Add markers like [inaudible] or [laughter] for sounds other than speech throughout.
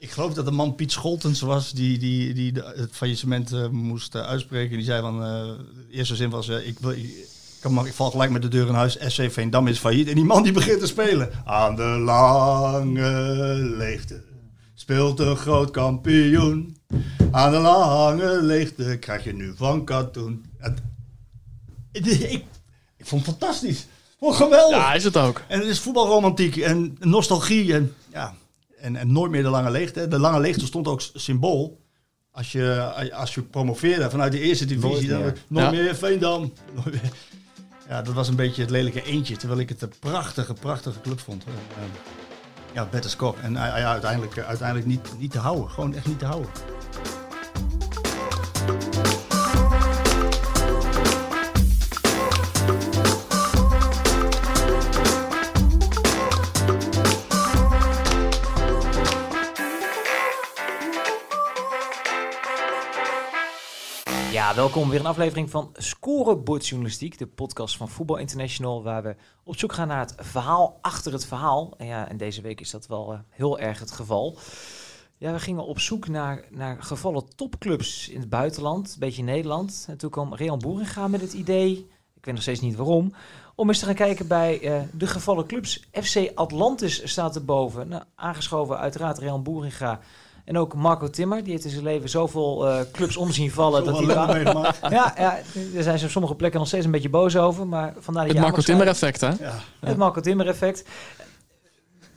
Ik geloof dat de man Piet Scholtens was die, die, die de- het faillissement eh, moest eh, uitspreken. Die zei van, eh, de eerste zin was, ik, wil, ik, kan ik val gelijk met de deur in huis, SC Veendam is failliet. En die man die begint te spelen. Aan de lange leegte speelt een groot kampioen. Aan de lange leegte krijg je nu van katoen. Het, ik, ik, vond het fantastisch. Vond het geweldig. Ja, is het ook. En het is voetbalromantiek en nostalgie. En, ja, en, en nooit meer de lange leegte. De lange leegte stond ook symbool. Als je, als je promoveerde vanuit de eerste divisie. Nooit dan meer. nooit meer Veendam. Ja, dat was een beetje het lelijke eentje. Terwijl ik het een prachtige, prachtige club vond. En, eh, ja, better Skok. En eh, ja, uiteindelijk, eh, uiteindelijk niet, niet te houden. Gewoon echt niet te houden. Welkom weer een aflevering van Scorebordjournalistiek, de podcast van Voetbal International, waar we op zoek gaan naar het verhaal achter het verhaal. En ja, en deze week is dat wel eh, heel erg het geval. Ja, we gingen op zoek naar, naar gevallen topclubs in het buitenland, een beetje in Nederland. En toen kwam Real Boeringa met het idee, ik weet nog steeds niet waarom, om eens te gaan kijken bij eh, de gevallen clubs. FC Atlantis staat erboven, nou, aangeschoven uiteraard Real Boeringa. En ook Marco Timmer, die heeft in zijn leven zoveel eh, clubs omzien vallen. dat hij ja, ja, daar zijn ze op sommige plekken nog steeds een beetje boos over. Maar vandaar dat Het je Marco Timmer effect, hè? Ja. Het Marco Timmer effect.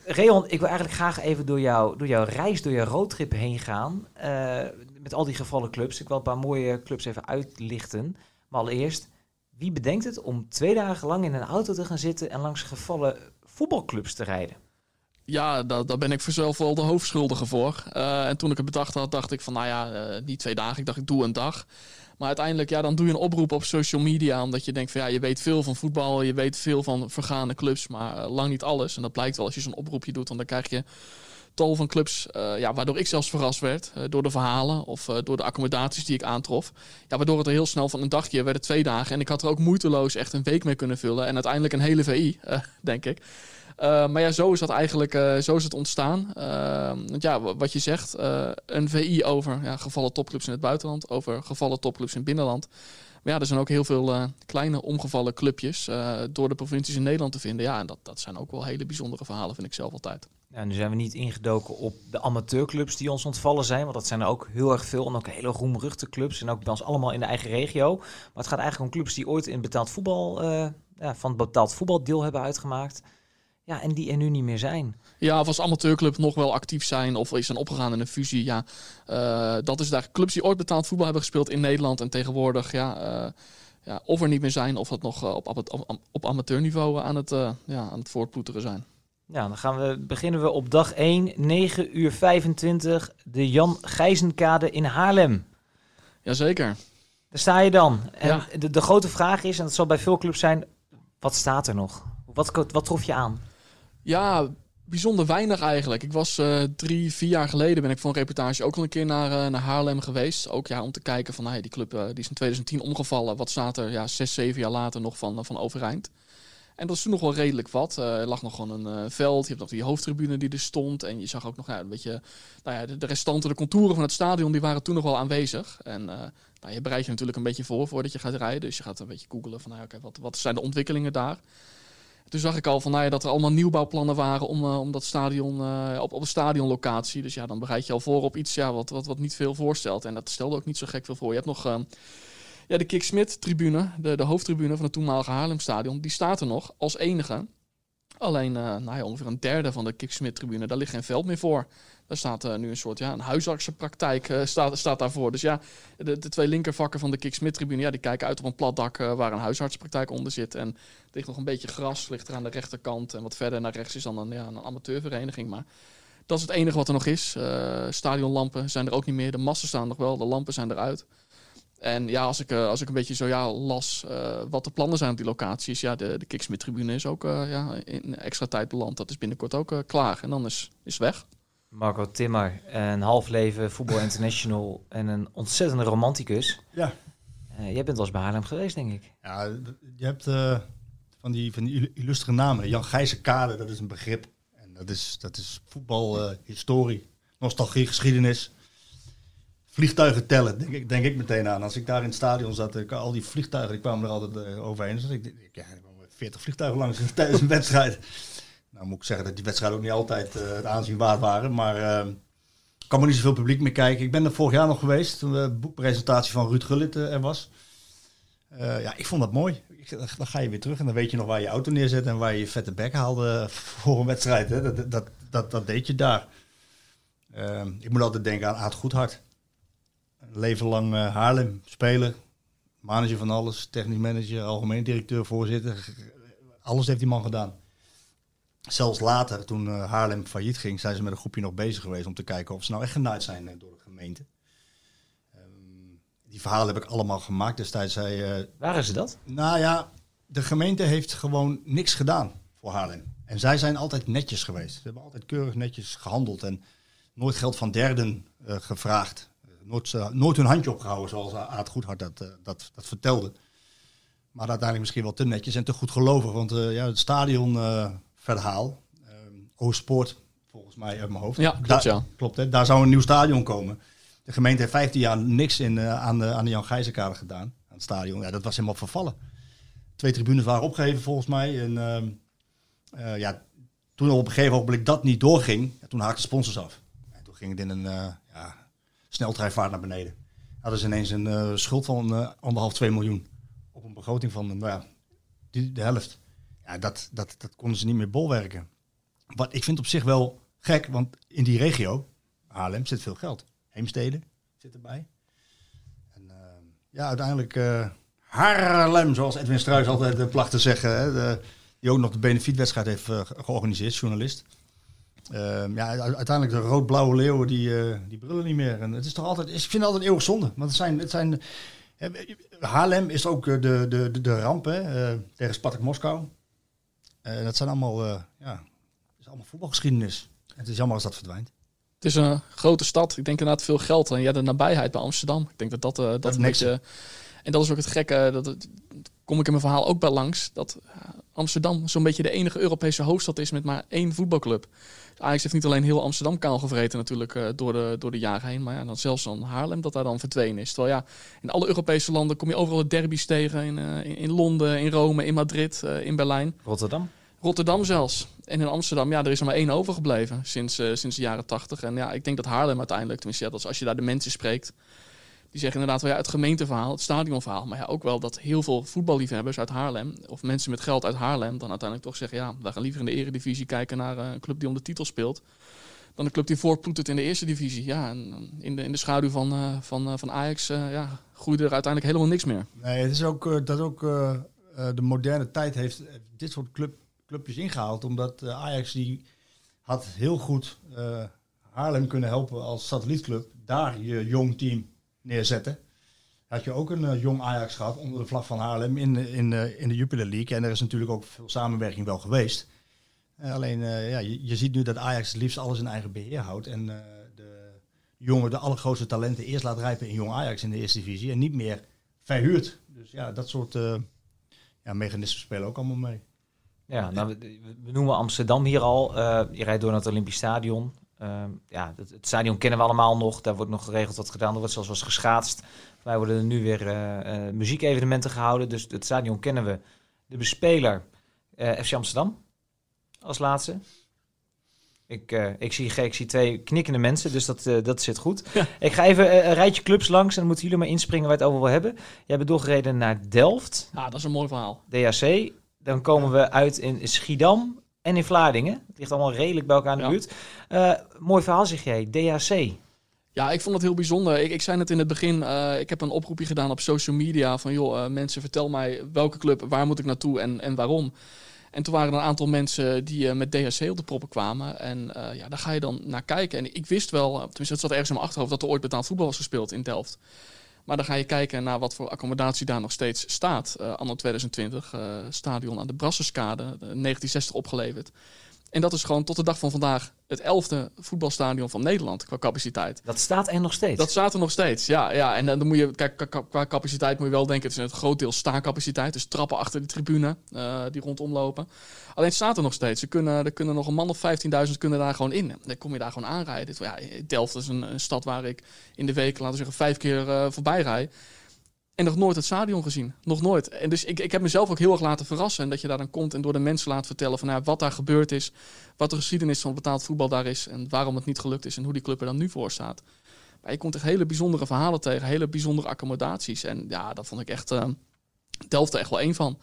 Reon, ik wil eigenlijk graag even door, jou, door jouw reis, door jouw roadtrip heen gaan. eh, met al die gevallen clubs. Ik wil een paar mooie clubs even uitlichten. Maar allereerst, wie bedenkt het om twee dagen lang in een auto te gaan zitten en langs gevallen voetbalclubs te rijden? Ja, daar, daar ben ik voor zelf wel de hoofdschuldige voor. Eh, en toen ik het bedacht had, dacht ik van, nou ja, eh, niet twee dagen. Ik dacht, ik doe een dag. Maar uiteindelijk, ja, dan doe je een oproep op social media. Omdat je denkt van, ja, je weet veel van voetbal. Je weet veel van vergaande clubs, maar eh, lang niet alles. En dat blijkt wel als je zo'n oproepje doet. Dan krijg je tal van clubs, ja, waardoor ik zelfs verrast werd. door de verhalen of door de accommodaties die ik aantrof. Ja, waardoor het er heel snel van een dagje werden twee dagen. En ik had er ook moeiteloos echt een week mee kunnen vullen. En uiteindelijk een hele VI, [laughs] denk ik. Uh, maar ja, zo is dat eigenlijk uh, zo is het ontstaan. Uh, want ja, wat je zegt, uh, een VI over ja, gevallen topclubs in het buitenland, over gevallen topclubs in het binnenland. Maar ja, er zijn ook heel veel kleine omgevallen clubjes door de provincies in Nederland te vinden. Ja, en dat, dat zijn ook wel hele bijzondere verhalen, vind ik zelf altijd. Ja, nu zijn we niet ingedoken op de amateurclubs die ons ontvallen zijn, want dat zijn er ook heel erg veel. En ook hele roemruchte clubs en ook bij ons allemaal in de eigen regio. Maar het gaat eigenlijk om clubs die ooit in betaald voetbal, ja, van betaald voetbaldeel hebben uitgemaakt. Ja, en die er nu niet meer zijn. Ja, of als amateurclub nog wel actief zijn of is zijn opgegaan in een fusie. Ja, uh, dat is daar clubs die ooit betaald voetbal hebben gespeeld in Nederland en tegenwoordig ja, uh, ja, of er niet meer zijn of dat nog uh, op, op, op amateurniveau aan het, ja, aan het voortploeteren zijn. Ja, dan gaan we, beginnen we op dag 1, 9 uur 25, de Jan Gijzenkade in Haarlem. Jazeker. Daar sta je dan. En Ja. de, de grote vraag is, en dat zal bij veel clubs zijn, wat staat er nog? Wat, wat trof je aan? Ja, bijzonder weinig eigenlijk. Ik was uh, drie, vier jaar geleden ben ik voor een reportage ook al een keer naar, uh, naar Haarlem geweest. Ook ja, om te kijken van hey, die club uh, die is in 2010 omgevallen. Wat staat er ja, zes, zeven jaar later nog van, van overeind? En dat is toen nog wel redelijk wat. er lag nog gewoon een veld. Je hebt nog die hoofdtribune die er stond. En je zag ook nog ja, een beetje nou ja, de, de restanten, de contouren van het stadion, die waren toen nog wel aanwezig. En nou, je bereidt je natuurlijk een beetje voor voordat je gaat rijden. Dus je gaat een beetje googelen van nou, wat, wat zijn de ontwikkelingen daar. Toen zag ik al van, nou ja, dat er allemaal nieuwbouwplannen waren om, uh, om dat stadion uh, op, op een stadionlocatie. Dus ja, dan bereid je al voor op iets ja, wat, wat, wat niet veel voorstelt. En dat stelde ook niet zo gek veel voor. Je hebt nog uh, ja, de Kik Smit tribune, de, de hoofdtribune van het toenmalige Haarlemstadion. Die staat er nog als enige. Alleen nou ja, ongeveer een derde van de Kik Smit tribune, daar ligt geen veld meer voor. Daar staat uh, nu een soort ja, een huisartsenpraktijk uh, staat, staat daarvoor. Dus ja, de, de twee linkervakken van de Kik Smit tribune, ja, die kijken uit op een plat dak waar een huisartsenpraktijk onder zit. En er ligt nog een beetje gras, ligt er aan de rechterkant. En wat verder naar rechts is dan een, ja, een amateurvereniging. Maar dat is het enige wat er nog is. Stadionlampen zijn er ook niet meer. De massen staan nog wel, de lampen zijn eruit. En ja, als ik, uh, als ik een beetje zo ja, las uh, wat de plannen zijn op die locaties. Ja, de, de Kiksmit-tribune is ook uh, ja, in extra tijd beland. Dat is binnenkort ook klaar. En dan is, is weg. Marco Timmer, een half leven voetbal [laughs] international en een ontzettende romanticus. Ja. Uh, jij bent wel eens bij Haarlem geweest, denk ik. Ja, je hebt uh, van, die, van die illustere namen. Jan Gijzenkade, dat is een begrip. En dat is, dat is voetbalhistorie. nostalgie, geschiedenis. Vliegtuigen tellen, denk ik, denk ik meteen aan. Als ik daar in het stadion zat, ik, al die vliegtuigen die kwamen er altijd uh, overheen. Dus ik, ik, ja, 40 vliegtuigen langs [laughs] tijdens een wedstrijd. Nou moet ik zeggen dat die wedstrijden ook niet altijd uh, het aanzien waard waren. Maar uh, kan maar niet zoveel publiek meer kijken. Ik ben er vorig jaar nog geweest toen de boekpresentatie van Ruud Gullit er was. ja, ik vond dat mooi. Ik, dan ga je weer terug en dan weet je nog waar je auto neerzet en waar je je vette bek haalde [laughs] voor een wedstrijd. Hè. Dat, dat, dat, dat deed je daar. ik moet altijd denken aan Aad Goedhart leven lang uh, Haarlem spelen. Manager van alles, technisch manager, algemeen directeur, voorzitter. Alles heeft die man gedaan. Zelfs later, toen uh, Haarlem failliet ging, zijn ze met een groepje nog bezig geweest om te kijken of ze nou echt genaaid zijn uh, door de gemeente. Um, die verhalen heb ik allemaal gemaakt destijds. Hij, Waar is dat? Nou ja, de gemeente heeft gewoon niks gedaan voor Haarlem. En zij zijn altijd netjes geweest. Ze hebben altijd keurig netjes gehandeld en nooit geld van derden gevraagd nooit, uh, nooit hun handje opgehouden, zoals Aad Goedhart dat, uh, dat, dat vertelde. Maar uiteindelijk misschien wel te netjes en te goed gelovig. Want uh, ja, het stadionverhaal, Oostpoort, volgens mij uit mijn hoofd. Ja, klopt, daar, ja. klopt hè, daar zou een nieuw stadion komen. De gemeente heeft 15 jaar niks in, aan, de, aan de Jan Gijzenkade gedaan, aan het stadion. Ja, dat was helemaal vervallen. Twee tribunes waren opgegeven volgens mij. En ehm, ja, toen op een gegeven moment dat niet doorging, ja, toen haakten sponsors af. En toen ging het in een sneltreinvaart naar beneden. Hadden ze ineens een uh, schuld van uh, anderhalf, twee miljoen. Op een begroting van nou ja, de helft. Ja, dat, dat, dat konden ze niet meer bolwerken. Wat ik vind op zich wel gek, want in die regio, Haarlem, zit veel geld. Heemstede zit erbij. En ja, uiteindelijk Haarlem, zoals Edwin Struijs altijd placht te zeggen. Hè, die ook nog de benefietwedstrijd heeft georganiseerd, journalist. Uh, ja, uiteindelijk de rood-blauwe leeuwen die, uh, die brullen niet meer. En het is toch altijd, ik vind het altijd eeuwig zonde. Want het zijn, het zijn uh, Haarlem is ook de, de, de, de ramp hè, tegen Spartak Moskou. Dat zijn allemaal, ja, het is allemaal voetbalgeschiedenis. Het is jammer als dat verdwijnt. Het is een grote stad. Ik denk inderdaad veel geld. En ja, de nabijheid bij Amsterdam. Ik denk dat dat, dat, dat een beetje... En dat is ook het gekke, dat, dat kom ik in mijn verhaal ook bij langs. Dat Amsterdam zo'n beetje de enige Europese hoofdstad is met maar één voetbalclub. Ajax heeft niet alleen heel Amsterdam kaal gevreten natuurlijk uh, door, de, door de jaren heen. Maar ja, dan zelfs dan Haarlem dat daar dan verdwenen is. Terwijl ja, in alle Europese landen kom je overal de derbies tegen. In, uh, in, in, Londen, in Rome, in Madrid, uh, in Berlijn. Rotterdam? Rotterdam zelfs. En in Amsterdam, ja, er is er maar één overgebleven sinds, sinds de jaren tachtig. En ja, ik denk dat Haarlem uiteindelijk, tenminste, ja, dat als je daar de mensen spreekt... Die zeggen inderdaad wel ja, het gemeenteverhaal, het stadionverhaal. Maar ja, ook wel dat heel veel voetballiefhebbers uit Haarlem, of mensen met geld uit Haarlem, dan uiteindelijk toch zeggen: ja, we gaan liever in de eredivisie kijken naar een club die om de titel speelt. Dan een club die voortploetert in de eerste divisie. Ja, en in de, in de schaduw van, uh, van, uh, van Ajax uh, ja, groeide er uiteindelijk helemaal niks meer. Nee, het is ook dat ook de moderne tijd heeft dit soort club, clubjes ingehaald. Omdat Ajax die had heel goed Haarlem kunnen helpen als satellietclub. Daar je jong team neerzetten. Had je ook een uh, jong Ajax gehad onder de vlag van Haarlem in, in, uh, in de Jupiler League. En er is natuurlijk ook veel samenwerking wel geweest. Alleen, ja, je, je, ziet nu dat Ajax het liefst alles in eigen beheer houdt. En de jongen, de allergrootste talenten eerst laat rijpen in jong Ajax in de eerste divisie. En niet meer verhuurt. Dus ja, dat soort ja, mechanismen spelen ook allemaal mee. Ja, nou, we, we noemen Amsterdam hier al. je rijdt door naar het Olympisch Stadion. Uh, ja, het, het, stadion kennen we allemaal nog. Daar wordt nog geregeld wat gedaan. Er wordt zelfs was geschaatst. Wij worden er nu weer uh, uh, muziekevenementen gehouden. Dus het stadion kennen we. De bespeler FC Amsterdam als laatste. Ik, ik, zie, ik zie twee knikkende mensen, dus dat, dat zit goed. Ja. Ik ga even een rijtje clubs langs en dan moeten jullie maar inspringen waar het over wil hebben. Jij bent doorgereden naar Delft. Ja, dat is een mooi verhaal. DHC. Dan komen we uit in Schiedam en in Vlaardingen. Het ligt allemaal redelijk bij elkaar in de buurt. Uh, mooi verhaal zeg jij, DHC. Ja, ik vond het heel bijzonder. Ik, ik zei het in het begin, uh, ik heb een oproepje gedaan op social media van joh, uh, mensen vertel mij welke club, waar moet ik naartoe en, en waarom. En toen waren er een aantal mensen die met DHC op de proppen kwamen. En ja, daar ga je dan naar kijken. En ik wist wel, tenminste het zat ergens in mijn achterhoofd, dat er ooit betaald voetbal was gespeeld in Delft. Maar dan ga je kijken naar wat voor accommodatie daar nog steeds staat. Uh, anno 2020, uh, stadion aan de Brasserskade, 1960 opgeleverd. En dat is gewoon tot de dag van vandaag het elfde voetbalstadion van Nederland qua capaciteit. Dat staat er nog steeds. Dat staat er nog steeds, ja. ja. En dan moet je, kijk, qua capaciteit moet je wel denken, het is een groot deel staancapaciteit. Dus trappen achter de tribune uh, die rondom lopen. Alleen het staat er nog steeds. Er kunnen, er kunnen nog een man of 15.000 kunnen daar gewoon in. Dan kom je daar gewoon aanrijden. Ja, Delft is een, een stad waar ik in de week, laten we zeggen, vijf keer uh, voorbij rijd. En nog nooit het stadion gezien. Nog nooit. En dus ik, ik heb mezelf ook heel erg laten verrassen. En dat je daar dan komt en door de mensen laat vertellen van nou, wat daar gebeurd is. Wat de geschiedenis van betaald voetbal daar is. En waarom het niet gelukt is. En hoe die club er dan nu voor staat. Maar je komt echt hele bijzondere verhalen tegen. Hele bijzondere accommodaties. En ja, dat vond ik echt... Uh, Delft er echt wel één van.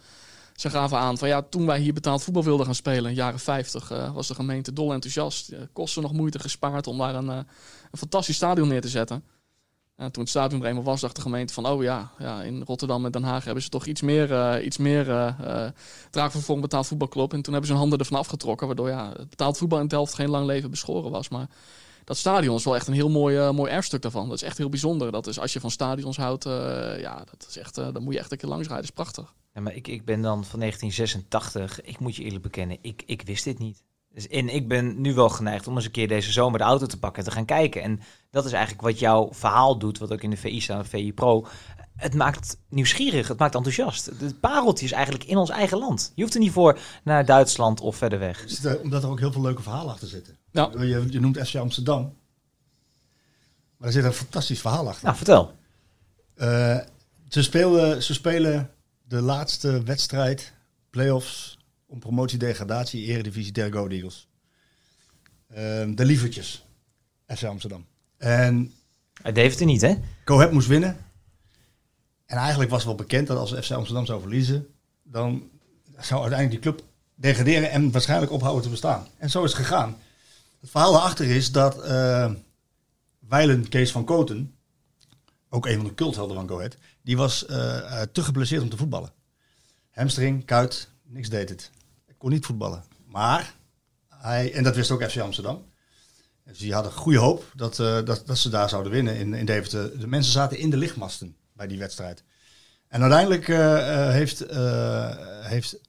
Ze gaven aan van ja, toen wij hier betaald voetbal wilden gaan spelen in de jaren 50, uh, was de gemeente dol enthousiast. Uh, kostte nog moeite gespaard om daar een, een fantastisch stadion neer te zetten. En toen het stadion er was, dacht de gemeente van... oh ja, ja in Rotterdam en Den Haag hebben ze toch iets meer, uh, iets meer uh, uh, betaald voetbalclub. En toen hebben ze hun handen ervan afgetrokken... waardoor ja, het betaald voetbal in Delft geen lang leven beschoren was. Maar dat stadion is wel echt een heel mooi, mooi erfstuk daarvan. Dat is echt heel bijzonder. Dat is, als je van stadions houdt, ja, dat is echt, dan moet je echt een keer langs rijden. Dat is prachtig. Ja, maar ik, ik ben dan van 1986. Ik moet je eerlijk bekennen, ik, ik wist dit niet. Dus, en ik ben nu wel geneigd om eens een keer deze zomer de auto te pakken en te gaan kijken. En dat is eigenlijk wat jouw verhaal doet, wat ook in de VI staat, de VI Pro. Het maakt nieuwsgierig, het maakt enthousiast. Het pareltje is eigenlijk in ons eigen land. Je hoeft er niet voor naar Duitsland of verder weg. Omdat er ook heel veel leuke verhalen achter zitten. Ja. Je, je noemt FC Amsterdam. Maar er zit een fantastisch verhaal achter. Nou, vertel. Uh, ze, ze spelen de laatste wedstrijd, playoffs, om promotie-degradatie, eredivisie der Go Eagles. Uh, de lievertjes, FC Amsterdam. En... Hij deed het niet, hè? Go moest winnen. En eigenlijk was wel bekend dat als FC Amsterdam zou verliezen, dan zou uiteindelijk die club degraderen en waarschijnlijk ophouden te bestaan. En zo is het gegaan. Het verhaal daarachter is dat uh, Weilen Kees van Koten, ook een van de culthelden van Go Ahead, die was uh, te geblesseerd om te voetballen. Hamstring, kuit, niks deed het kon niet voetballen. Maar hij, en dat wist ook FC Amsterdam. Dus die hadden goede hoop dat, uh, dat, dat ze daar zouden winnen in, in Deventer. De mensen zaten in de lichtmasten bij die wedstrijd. En uiteindelijk uh, heeft, heeft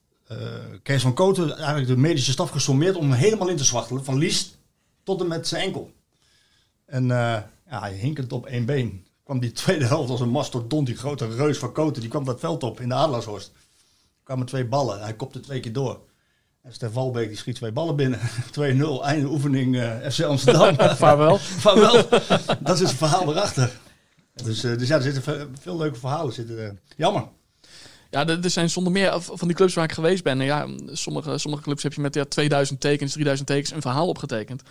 Kees van Koten eigenlijk de medische staf gesommeerd om hem helemaal in te zwachtelen. Van Lies tot en met zijn enkel. En ja, hij hinkend op één been. Kwam die tweede helft als een mastodont, die grote reus van Koten, die kwam dat veld op in de Adelaarshorst. Er kwamen twee ballen, hij kopte twee keer door. Stef Walbeek die schiet twee ballen binnen. [laughs] 2-0, einde oefening uh, FC Amsterdam. [laughs] Vaarwel. [laughs] Vaarwel. Dat is het verhaal erachter. Dus, uh, dus ja, er zitten veel leuke verhalen. Zitten, uh, jammer. Ja, er zijn zonder meer van die clubs waar ik geweest ben. Ja, sommige, sommige clubs heb je met ja, 2000 tekens, 3000 tekens een verhaal opgetekend.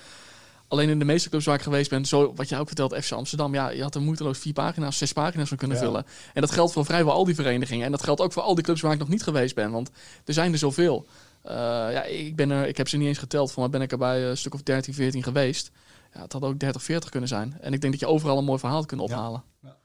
Alleen in de meeste clubs waar ik geweest ben, zo wat jij ook vertelt, FC Amsterdam, ja, je had er moeiteloos vier pagina's, zes pagina's van kunnen vullen. En dat geldt voor vrijwel al die verenigingen. En dat geldt ook voor al die clubs waar ik nog niet geweest ben, want er zijn er zoveel. Uh, ja, ik, ben er, ik heb ze niet eens geteld. Voor mij ben ik er bij een stuk of 13, 14 geweest. Ja, het had ook 30, 40 kunnen zijn. En ik denk dat je overal een mooi verhaal kunt ophalen. Ja.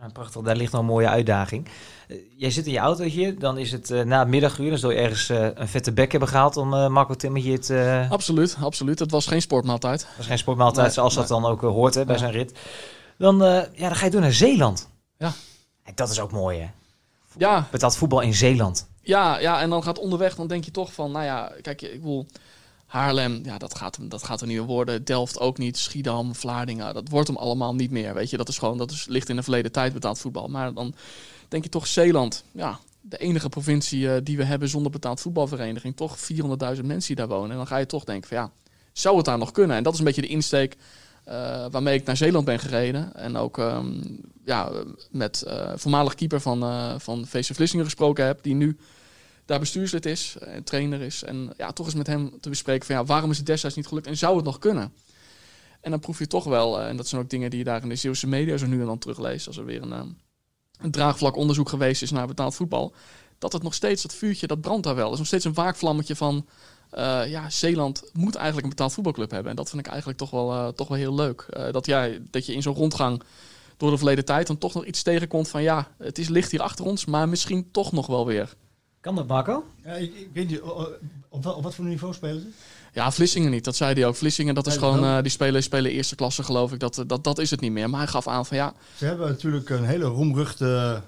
Ja, prachtig, daar ligt nog een mooie uitdaging. Uh, jij zit in je autootje, dan is het uh, na het middaguur. Dan zul je ergens uh, een vette bek hebben gehaald om Marco Timmertje het... Absoluut, absoluut. Het was geen sportmaaltijd. Het was geen sportmaaltijd, zoals dat dan ook hoort hè, bij zijn rit. Dan, ja, dan ga je door naar Zeeland. Ja. dat is ook mooi, hè? Ja. Betaald voetbal in Zeeland. Ja, ja, en dan gaat onderweg, dan denk je toch van, nou ja, kijk, ik wil Haarlem, ja, dat gaat, hem, dat gaat er niet meer worden. Delft ook niet, Schiedam, Vlaardingen, dat wordt hem allemaal niet meer, weet je. Dat is gewoon, dat is, ligt in de verleden tijd betaald voetbal. Maar dan denk je toch Zeeland, ja, de enige provincie uh, die we hebben zonder betaald voetbalvereniging. Toch 400.000 mensen die daar wonen. En dan ga je toch denken van, ja, zou het daar nog kunnen? En dat is een beetje de insteek uh, waarmee ik naar Zeeland ben gereden. En ook um, ja, met uh, voormalig keeper van, uh, van VC Vlissingen gesproken heb, die nu daar bestuurslid is en trainer is. En ja, toch eens met hem te bespreken van ja, waarom is het destijds niet gelukt en zou het nog kunnen? En dan proef je toch wel, en dat zijn ook dingen die je daar in de Zeeuwse media zo nu en dan terugleest, als er weer een, een draagvlak onderzoek geweest is naar betaald voetbal, dat het nog steeds, dat vuurtje, dat brandt daar wel. Er is nog steeds een waakvlammetje van ja, Zeeland moet eigenlijk een betaald voetbalclub hebben. En dat vind ik eigenlijk toch wel, toch wel heel leuk. Dat, ja, dat je in zo'n rondgang door de verleden tijd dan toch nog iets tegenkomt van ja, het is licht hier achter ons, maar misschien toch nog wel weer. Kan dat, Marco? Ja, ik, ik weet niet, op, op, wat voor niveau spelen ze? Ja, Vlissingen niet, dat zei hij ook. Vlissingen, dat is ja, gewoon, die spelen, spelen eerste klasse geloof ik, dat, dat, dat is het niet meer. Maar hij gaf aan van ja... Ze hebben natuurlijk een hele roemruchte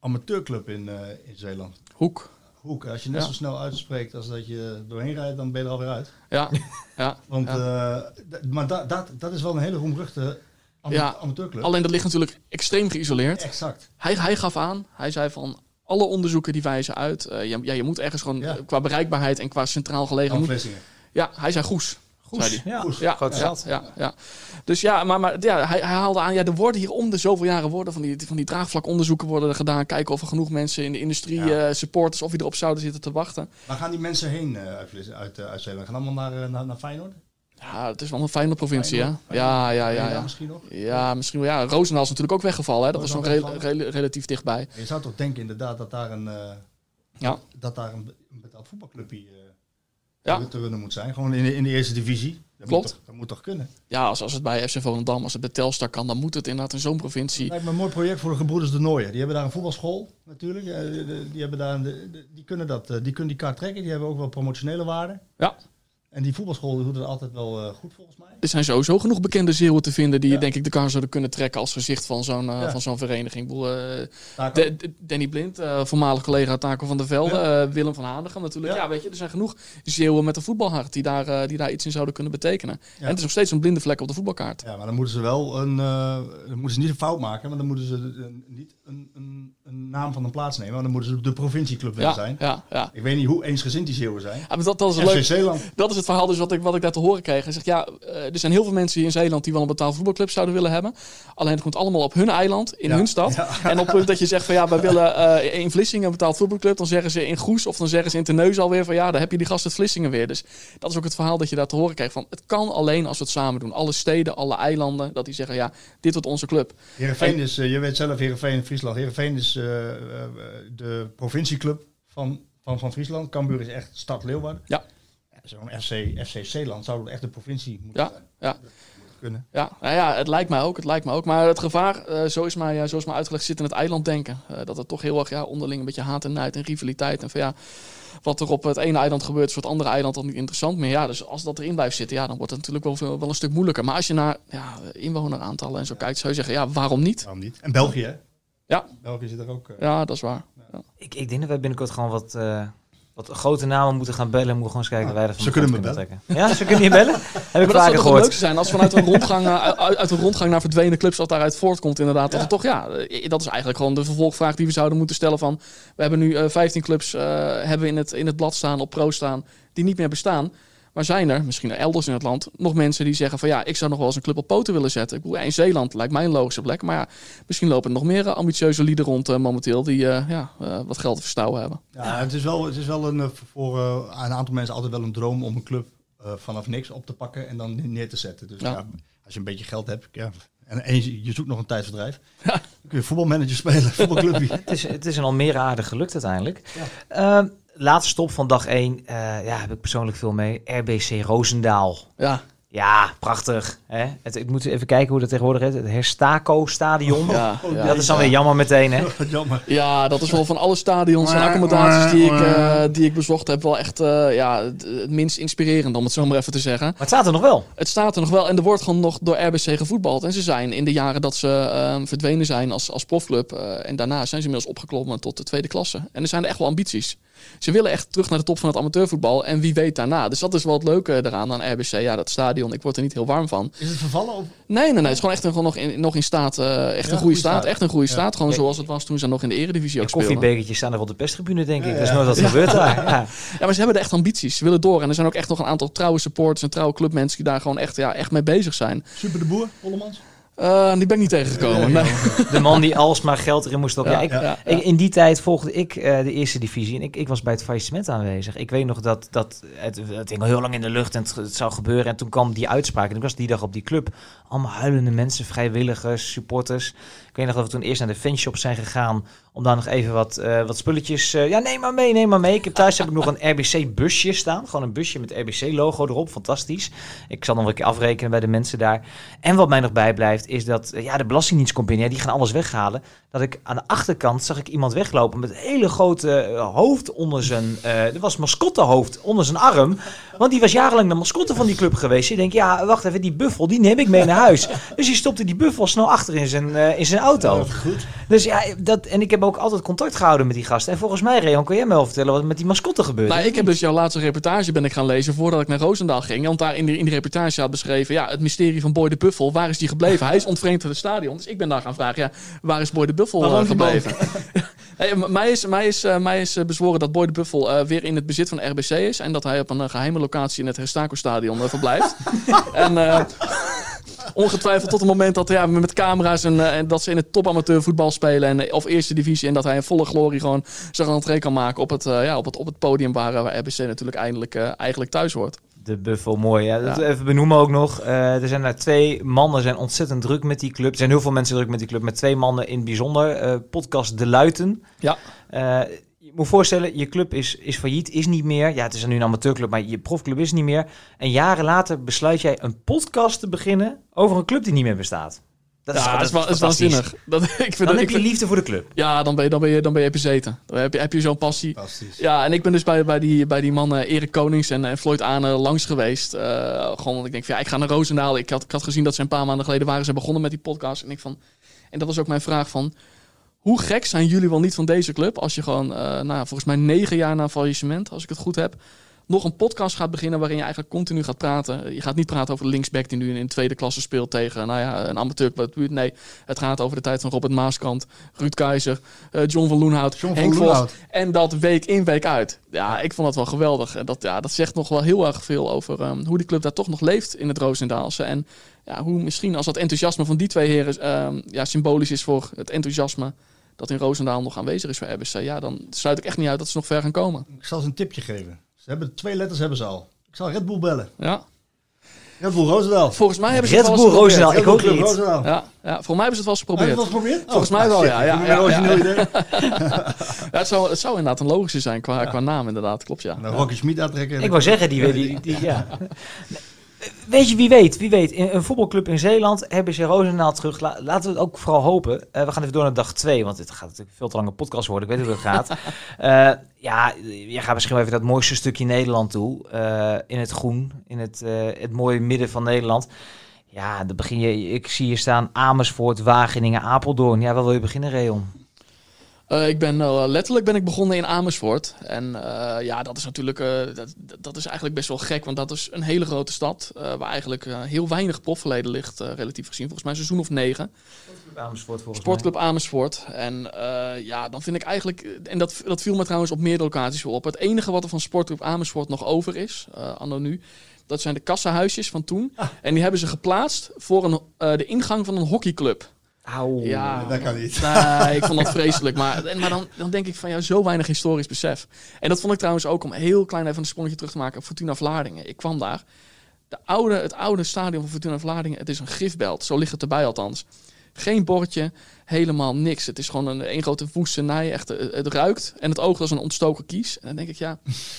amateurclub in, in Zeeland. Hoek. hoek. Als je net Ja. zo snel uitspreekt als dat je doorheen rijdt, dan ben je er alweer uit. Ja, [laughs] ja. Want, Ja. eh, maar da, dat, dat is wel een hele roemruchte Ja. amateurclub. Alleen dat ligt natuurlijk extreem geïsoleerd. Exact. Hij, hij gaf aan, hij zei van alle onderzoeken die wijzen uit. eh, je, ja, je moet ergens gewoon Ja. eh, qua bereikbaarheid en qua centraal gelegen. Moet, ja, hij zei Goes. zei. Ja, Goes. Ja, grote ja, ja, ja. Dus ja, maar, maar ja, hij, hij haalde aan, ja, er worden hier om de zoveel jaren worden van die, van die draagvlakonderzoeken worden er gedaan. Kijken of er genoeg mensen in de industrie, Ja. eh, supporters, of die erop zouden zitten te wachten. Waar gaan die mensen heen eh, uit, uit, uit Zeeland? Gaan allemaal naar, naar, naar Feyenoord? Ja, het is wel een fijne provincie, hè? Ja, ja, ja. ja. misschien nog? Ja, misschien wel. Ja, Roosendaal is natuurlijk ook weggevallen. Hè? Dat was nog relatief dichtbij. Je zou toch denken inderdaad dat daar een, eh, Ja. dat daar een, betaald voetbalclubje eh, Ja. te runnen moet zijn. Gewoon in de, in de eerste divisie. Dat Klopt. Moet toch, dat moet toch kunnen? Ja, als, als het bij FC Volendam, als het bij Telstar kan, dan moet het inderdaad in zo'n provincie. Lijkt me een mooi project voor de gebroeders de Nooijen. Die hebben daar een voetbalschool natuurlijk. Eh, Die, hebben daar, die, kunnen dat, die kunnen die kaart trekken. Die hebben ook wel promotionele waarde. Ja. En die voetbalschool doet het altijd wel eh, goed volgens mij. Er zijn sowieso genoeg bekende Zeeuwen te vinden die Ja. denk ik de kar zouden kunnen trekken als gezicht van zo'n eh, Ja. van zo'n vereniging. Ik bedoel, eh, Danny Blind, voormalig collega Taco van der Velde, Willem van Hanegem natuurlijk. Ja. Weet je, er zijn genoeg Zeeuwen met een voetbalhart die daar, die daar iets in zouden kunnen betekenen. En het is nog steeds een blinde vlek op de voetbalkaart. Ja, maar dan moeten ze wel een, dan moeten ze niet een fout maken, maar dan moeten ze niet een, een, een naam van een plaats nemen, maar dan moeten ze de provincieclub willen zijn. ja, ja. Ik weet niet hoe eensgezind die Zeeuwen zijn. Ja, maar dat, dat is leuk. Zeeland. Dat is het verhaal dus wat ik, wat ik daar te horen kreeg. Hij zegt, ja, eh, er zijn heel veel mensen hier in Zeeland die wel een betaald voetbalclub zouden willen hebben. Alleen het komt allemaal op hun eiland, in Ja, hun stad. ja. En op het punt dat je zegt van ja, wij willen eh, in Vlissingen een betaald voetbalclub. Dan zeggen ze in Goes of dan zeggen ze in Terneuzen alweer van ja, daar heb je die gast uit Vlissingen weer. Dus dat is ook het verhaal dat je daar te horen krijgt van het kan alleen als we het samen doen. Alle steden, alle eilanden, dat die zeggen ja, dit wordt onze club. Heerenveen is, eh, je weet zelf, Heerenveen, Friesland. Heerenveen is de provincieclub van, van, van Friesland. Cambuur is echt stad Leeuwarden. Ja. Zo'n FC, FC Zeeland zou echt de provincie moeten Ja, zijn. ja. Kunnen. Ja, nou ja, het lijkt mij ook. Het lijkt mij ook. Maar het gevaar, eh, zo, is mij, eh, zo is mij uitgelegd, zit in het eilanddenken. Eh dat het toch heel erg ja, onderling een beetje haat en nijd en rivaliteit. En van ja, wat er op het ene eiland gebeurt, is voor het andere eiland dan niet interessant meer. Ja, dus als dat erin blijft zitten, ja, dan wordt het natuurlijk wel, veel, wel een stuk moeilijker. Maar als je naar ja, inwoneraantallen en zo kijkt, zou je zeggen, ja, waarom niet? Waarom niet? En België, hè? Ja. België zit er ook. Ja, dat is waar. Ik, ik denk dat wij binnenkort gewoon wat, eh, wat grote namen moeten gaan bellen. En moeten gewoon eens kijken Ah, waar wij van ze kunnen me trekken. Ja, ze kunnen je bellen? [laughs] Heb ik Maar dat zou gehoord. leukste zijn als vanuit een rondgang, eh, uit, uit een rondgang naar verdwenen clubs wat daaruit voortkomt inderdaad. Dat Ja. toch, ja, eh, dat is eigenlijk gewoon de vervolgvraag die we zouden moeten stellen van, we hebben nu eh 15 clubs eh, hebben we in het, in het blad staan, op pro staan, die niet meer bestaan. Maar zijn er, misschien elders in het land, nog mensen die zeggen van ja, ik zou nog wel eens een club op poten willen zetten. Ik bedoel, ja, in Zeeland lijkt mij een logische plek. Maar ja, misschien lopen er nog meer eh, ambitieuze lieden rond eh, momenteel die eh, ja, eh, wat geld te verstouwen hebben. Ja, het is wel, het is wel een, voor eh, een aantal mensen altijd wel een droom om een club eh, vanaf niks op te pakken en dan neer te zetten. Dus Ja. ja. als je een beetje geld hebt ja, en, en je, je zoekt nog een tijdverdrijf, dan kun je voetbalmanager [laughs] spelen, voetbalclubje. Het is, het is in Almere aardig gelukt uiteindelijk. Ehm, laatste stop van dag 1. ja, heb ik persoonlijk veel mee. RBC Roosendaal. Ja, Ja, prachtig. Hè? Het, ik moet even kijken hoe dat tegenwoordig heet. Het Herstaco-stadion. ja, ja. Dat is dan weer jammer meteen, hè? [laughs] Jammer. Ja, dat is wel van alle stadions en accommodaties die ik, eh, die ik bezocht heb, wel echt eh, ja, het, minst inspirerend, om het zo maar even te zeggen. Maar het staat er nog wel. Het staat er nog wel en er wordt gewoon nog door RBC gevoetbald. En ze zijn in de jaren dat ze ehm, verdwenen zijn als, als profclub eh, en daarna zijn ze inmiddels opgeklommen tot de tweede klasse. En er zijn er echt wel ambities. Ze willen echt terug naar de top van het amateurvoetbal en wie weet daarna. Dus dat is wel het leuke eraan aan RBC. Ja, dat stadion, ik word er niet heel warm van. Is het vervallen? Of? Nee, nee, nee. Het is gewoon echt een, gewoon nog, in, nog in staat. eh, echt een goede goede staat. staat. Echt een goede Ja. staat. Gewoon Ja. zoals het was toen ze nog in de eredivisie ook En speelden. koffiebekertjes staan er op de pestribune, denk ik. Ja, Dat is nooit wat gebeurt daar. Ja. [laughs] Ja, maar ze hebben er echt ambities. Ze willen door. En er zijn ook echt nog een aantal trouwe supporters en trouwe clubmensen die daar gewoon echt, ja, echt mee bezig zijn. Super de Boer, Hollemans? Eh, die ben ik niet tegengekomen. Nee. De man die alsmaar geld erin moest stoppen. Ja, Ja, ik, ja, ja. ik- in die tijd volgde ik eh, de eerste divisie en ik, ik was bij het faillissement aanwezig. Ik weet nog dat, dat het, het hing al heel lang in de lucht en het, het zou gebeuren. En toen kwam die uitspraak en ik was die dag op die club. Allemaal huilende mensen, vrijwilligers, supporters. Ik weet nog dat we toen eerst naar de fanshop zijn gegaan om daar nog even wat, eh, wat spulletjes... eh, ja, neem maar mee, neem maar mee. Ik heb thuis heb ik nog een RBC-busje staan. Gewoon een busje met RBC-logo erop. Fantastisch. Ik zal nog een keer afrekenen bij de mensen daar. En wat mij nog bijblijft blijft, is dat eh, ja, de Belastingdienst komt binnen. Ja, die gaan alles weghalen. Dat ik aan de achterkant zag ik iemand weglopen met een hele grote hoofd onder zijn... er was mascottehoofd onder zijn arm. Want die was jarenlang de mascotte van die club geweest. Je denkt, ja, wacht even, die buffel, die neem ik mee naar huis. Dus die stopte die buffel snel achter in zijn, in zijn auto. goed. Dus ja, dat, en ik heb ook altijd contact gehouden met die gasten. En volgens mij, Reon, kon jij me wel vertellen wat er met die mascotte gebeurde? Nou, ik heb dus jouw laatste reportage ben ik gaan lezen voordat ik naar Roosendaal ging. Want daar in die, in die reportage had beschreven, ja, het mysterie van Boy de Buffel, waar is die gebleven? Hij is ontvreemd uit het stadion. Dus ik ben daar gaan vragen, ja, waar is Boy de Buffel eh, gebleven? [laughs] Hey, mij, is, mij, is, eh, mij is eh, bezworen dat Boy de Buffel weer in het bezit van RBC is. En dat hij op een eh, geheime locatie in het Herstaco-stadion verblijft. [laughs] en ongetwijfeld tot het moment dat ja, met camera's en, eh, en dat ze in het topamateur voetbal spelen. En, eh, of eerste divisie. En dat hij in volle glorie gewoon zijn rentree kan maken op het, eh, ja, op het, op het podium waar, waar RBC natuurlijk eindelijk, eigenlijk thuis hoort. De Buffel, mooi. Ja. Dat Ja. Even benoemen ook nog. Er zijn daar twee mannen zijn ontzettend druk met die club. Er zijn heel veel mensen druk met die club. Met twee mannen in het bijzonder. Podcast De Luiten. Ja. Moet voorstellen, je club is, is failliet, is niet meer. Ja, het is nu een amateurclub, maar je profclub is niet meer. En jaren later besluit jij een podcast te beginnen over een club die niet meer bestaat. Dat ja, dat is, wel- is waanzinnig. [laughs] Dat, ik vind Dan dat, heb ik je vind- liefde voor de club. ja, dan ben, je, dan, ben je, dan ben je bezeten. Dan heb je, heb je zo'n passie. Fantastisch. Ja, en ik ben dus bij, bij, die, bij die mannen Erik Konings en, en Floyd Ane langs geweest. Eh, gewoon, want ik denk van ja, ik ga naar Roosendaal. Ik had, ik had gezien dat ze een paar maanden geleden waren ze begonnen met die podcast. En, ik van, en dat was ook mijn vraag van, hoe gek zijn jullie wel niet van deze club? Als je gewoon, eh, nou, volgens mij negen jaar na faillissement, als ik het goed heb, nog een podcast gaat beginnen waarin je eigenlijk continu gaat praten. Je gaat niet praten over de linksback die nu in, in tweede klasse speelt tegen nou ja, een amateurclub. Nee, het gaat over de tijd van Robert Maaskant, Ruud Keizer, eh, John van Loenhout, John van Henk Vos. En dat week in, week uit. Ja, ik vond dat wel geweldig. En dat, ja, dat zegt nog wel heel erg veel over ehm, hoe die club daar toch nog leeft in het Roosendaalse. En ja, hoe misschien als dat enthousiasme van die twee heren ehm, ja, symbolisch is voor het enthousiasme dat in Roosendaal nog aanwezig is voor RBC. Ja, dan sluit ik echt niet uit dat ze nog ver gaan komen. Ik zal ze een tipje geven. Ze hebben twee letters hebben ze al. Ik zal Red Bull bellen. Ja. Red Bull Roosendaal. Volgens mij hebben ze Red het Bull wel eens geprobeerd. Roosendaal, ik Bull ook niet. Roosendaal. Ja, ja, voor mij hebben ze het wel eens Heb je geprobeerd. dat geprobeerd? Volgens mij ah, wel, shit, ja, ja, ja, het origineel ja. idee. [laughs] Ja, het, zou, het zou inderdaad een logische zijn qua, qua naam inderdaad. Klopt, ja. Nou, Rocky Schmid aantrekken. Ik wou zeggen, die, die, die, ja. [laughs] Weet je, wie weet, wie weet. In een voetbalclub in Zeeland hebben ze Roosendaal terug. La- laten we het ook vooral hopen. Eh, we gaan even door naar dag twee, want dit gaat natuurlijk veel te lange podcast worden. Ik weet hoe het gaat. [laughs] Eh, ja, je gaat misschien wel even dat mooiste stukje Nederland toe. eh, in het groen, in het, het mooie midden van Nederland. Ja, dan begin je, ik zie hier staan Amersfoort, Wageningen, Apeldoorn. Ja, waar wil je beginnen, Reon? Eh, ik ben eh, letterlijk ben ik begonnen in Amersfoort. En eh, ja, dat is natuurlijk dat, dat is eigenlijk best wel gek. Want dat is een hele grote stad. waar eigenlijk heel weinig profverleden ligt, relatief gezien. Volgens mij een seizoen of negen. Amersfoort volgens Sportclub Amersfoort. En ja, dan vind ik eigenlijk. En dat, dat viel me trouwens op meerdere locaties wel op. Het enige wat er van Sportclub Amersfoort nog over is, anno nu. Dat zijn de kassahuisjes van toen. En die hebben ze geplaatst voor een, de ingang van een hockeyclub. Auw. Ja, Dat kan niet. Nee, ik vond dat vreselijk. Maar, en- maar dan, dan denk ik van ja, zo weinig historisch besef. En dat vond ik trouwens ook om heel klein even een sprongetje terug te maken. Fortuna Vlaardingen. Ik kwam daar. De oude, het oude stadion van Fortuna Vlaardingen. Het is een gifbelt. Zo ligt het erbij althans. Geen bordje, helemaal niks. Het is gewoon een, een grote woestenij. Echt, het ruikt en het oogt als een ontstoken kies. En dan denk ik, ja,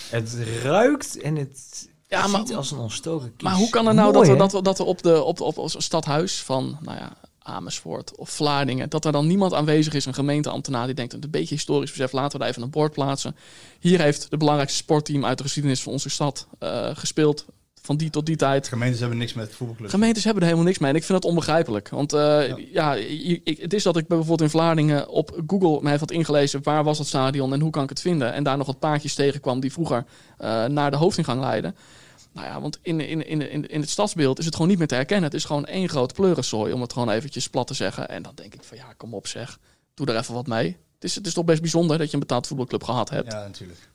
Het ruikt en het Ja, ziet maar- als een ontstoken kies. maar hoe kan er nou Mooi, dat, er, hè? dat, er- dat er op, de, op, de, op, op stadhuis van, nou ja, Amersfoort of Vlaardingen, dat er dan niemand aanwezig is, een gemeenteambtenaar die denkt, een beetje historisch besef, laten we daar even een bord plaatsen. Hier heeft de belangrijkste sportteam uit de geschiedenis van onze stad eh, gespeeld, van die tot die tijd. Gemeentes hebben niks met voetbalclubs. Gemeentes hebben er helemaal niks mee en ik vind dat onbegrijpelijk. Want eh, ja, ik- het is dat ik bijvoorbeeld in Vlaardingen op Google mij had ingelezen waar was het stadion en hoe kan ik het vinden. En daar nog wat paadjes tegenkwam die vroeger eh, naar de hoofdingang leidden. Nou ja, want in, in, in, in, in het stadsbeeld is het gewoon niet meer te herkennen. Het is gewoon één groot pleurensooi, om het gewoon eventjes plat te zeggen. En dan denk ik van ja, kom op zeg, doe er even wat mee. Het is, het is toch best bijzonder dat je een betaald voetbalclub gehad hebt. Ja, natuurlijk.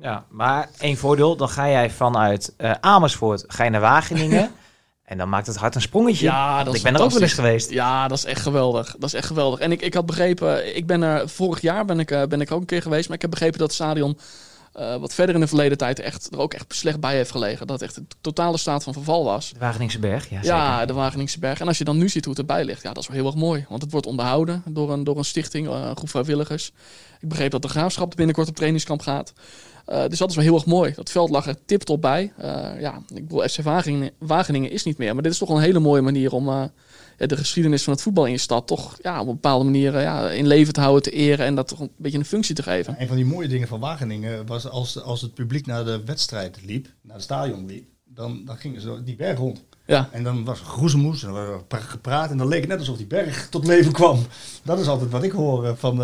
Ja, maar één voordeel, dan ga jij vanuit eh, Amersfoort ga je naar Wageningen. [laughs] en dan maakt het hart een sprongetje. Ja, dat is ik ben er ook wel eens geweest. Ja, dat is echt geweldig. Dat is echt geweldig. En ik, ik had begrepen, ik ben er vorig jaar ben ik, eh, ben ik ook een keer geweest, maar ik heb begrepen dat het stadion eh, wat verder in de verleden tijd echt er ook echt slecht bij heeft gelegen. Dat het echt een totale staat van verval was. De Wageningse Berg, ja, Ja, zeker. de Wageningse Berg. En als je dan nu ziet hoe het erbij ligt, ja, dat is wel heel erg mooi. Want het wordt onderhouden door een, door een stichting, eh, een groep vrijwilligers. Ik begreep dat de graafschap binnenkort op trainingskamp gaat. Uh, dus dat is wel heel erg mooi. Dat veld lag er tiptop bij. Uh, ja, ik bedoel, FC Wageningen, Wageningen, is niet meer. Maar dit is toch een hele mooie manier om de geschiedenis van het voetbal in je stad toch ja, op een bepaalde manier ja, in leven te houden, te eren en dat toch een beetje een functie te geven. een van die mooie dingen van Wageningen was als, als het publiek naar de wedstrijd liep, naar het stadion liep, dan, dan gingen ze die berg rond. Ja. En dan was groezemoes en dan was gepraat en dan leek het net alsof die berg tot leven kwam. Dat is altijd wat ik hoor van,